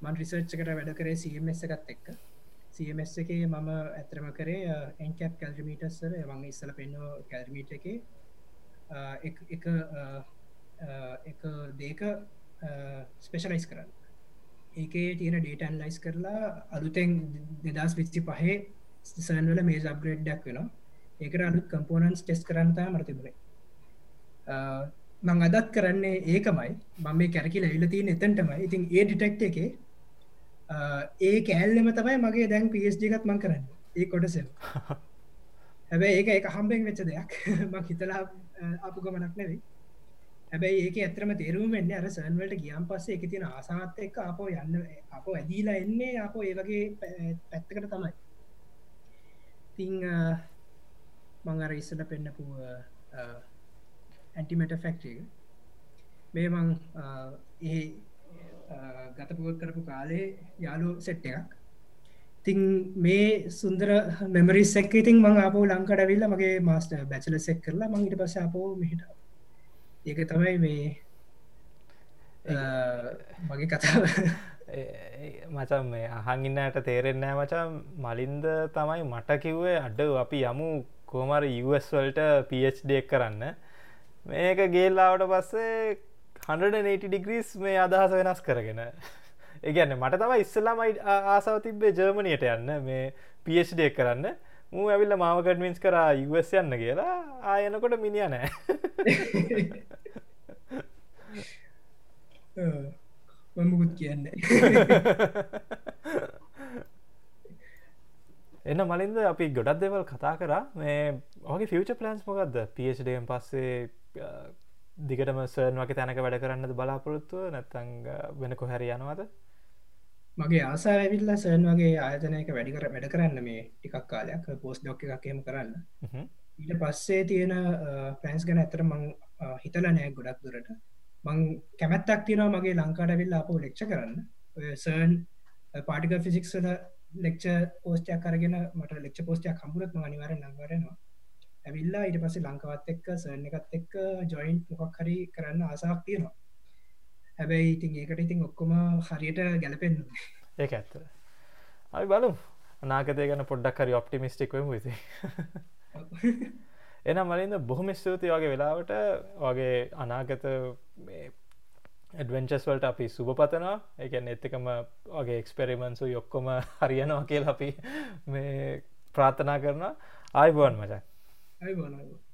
මන් රිසර්ච්චකට වැඩ කරේ සMS එකත් එක්ක. සMS එක මම ඇතරම කරේ එන්කප් කැල්මිටස්සර මං ඉස්සල පෙන්නෝ කැල්මිට එක. එක එක දේක ස්පේෂලයිස් කරන්න. ඒකේ තියෙන ඩේටන් ලයිස් කරලා අලුතෙන් දෙදස් විච්චි පහේ සන්වල මේ අප්ග්‍රේඩ් ඩක් වෙන ඒකට අලුත් කම්පෝනන්ස් ටෙස් කරන්නතා මරතිබුණේ මං අදත් කරන්නේ ඒකමයි. මම මේ කැරකි ලැවිල තියෙන එතන්ටමයි. ඉතින් ඒ ඩිටෙක්් එකේ ඒ කෑල්ලම තමයි මගේ දැන් පස්ජිකත් මං කරන්න. ඒ කොටස හැබැයි ඒක එක හම්බෙන් වෙච්ච දෙයක්. මං හිතලා අපපු ගමනක් නෙවෙයි. හැබැයි ඒක ඇතරම තේරුම් වෙන්න අර සන්වලට ගියම් පස්සේ එක තියෙන ආසාත් එක්ක අපෝ යන්න අපෝ ඇදීලා එන්නේ අපෝ ඒ වගේ පැත්තකට තමයි. තිං මං අර ඉස්සල පෙන්න්නපු ඇන්ටිමට ෆෙක්ටේ මේ මං ඒ ගතපුවත් කරපු කාලේ යාලු සෙට් එකක්. තිං මේ සුන්දර මෙමරිස් එක් ඉතින් මං අපෝ ලංකඩවිල්ල මගේ මාස්ට බැචල සෙක් කරලා මං ඉට පස අපෝ මිහිට. ඒක තමයි මේ මගේ කතාව. මචම් මේ අහගින්නට තේරෙන්නෑ මචම් මලින්ද තමයි මට කිව්වේ අඩ අපි යමු කෝමර වල්ට පD එක් කරන්න. මේක ගේල්ලාවට පස්සේ 180 ඩිග්‍රීස් මේ අදහස වෙනස් කරගෙන. ඒගැන්න මට තම ඉස්සලාමයි ආසාව තිබ්බේ ජර්මණයට යන්න මේ එක් කරන්න. මූ ඇවිල්ල මාව කඩමින්ස් කර ඉවස් යන්න කියලා. ආයනකොට මිනිිය නෑ. මමුකුත් කියන්න. එන්න මලින්ද අපි ගොඩක් දෙවල් කතා කරා. මේ ඕගේ ෆියච ප්ලන්ස් මොකක්ද පඩම් පස්සේ දිගටම සර්න් වගේ තැනක වැඩ කරන්නද බලාපොරොත්තුව නැත්තං වෙන කොහැර යනවද? මගේ ආසා ඇවිල්ල සර්න් වගේ ආයතනයක වැඩිකර වැඩ කරන්න මේ ටිකක් කාලයක් පෝස් ඩොක්ක එකක්කම කරන්න. ඊට පස්සේ තියෙන පෑන්ස් ගැන ඇතර මං හිතල නෑ ගොඩක් දුරට. මං කැමැත්තක් තියෙනවා මගේ ලංකාට විල්ල අප ලෙක්ෂ කරන්න. සර්න් පාටික ෆිසික්සල ලෙක්ෂ පෝස්ටයක් කරගෙන මට ලෙක්ෂ පෝස්ටයක් කම්පුරත් අනිවර නංවරනවා ඇවිල්ලා ඉට පස්සේ ලංකාවත් එක්ක සර්න එකත් එක්ක ජොයින්් මොකක් හරි කරන්න ආසාක් තියෙනවා. හැබැයි ඉතින් ඒකට ඉතින් ඔක්කොම හරියට ගැලපෙන්න්න ඒ ඇත්ත. අපි බලු අනාගතය ගැන පොඩ්ඩක් හරි ඔප්ටිමිස්ටික්වම විති එන මලින්ද බොහොම ස්තුති වගේ වෙලාවට. වගේ අනාගත ඇඩවෙන්චස් වලට අපි සුභ පතනවා. එකන එත්තකම වගේ එක්ස්පෙරිමන්සු යොක්කොම හරියනවා කියල අපි මේ ප්‍රාථනා කරන ආයිබුවන් I won, I won.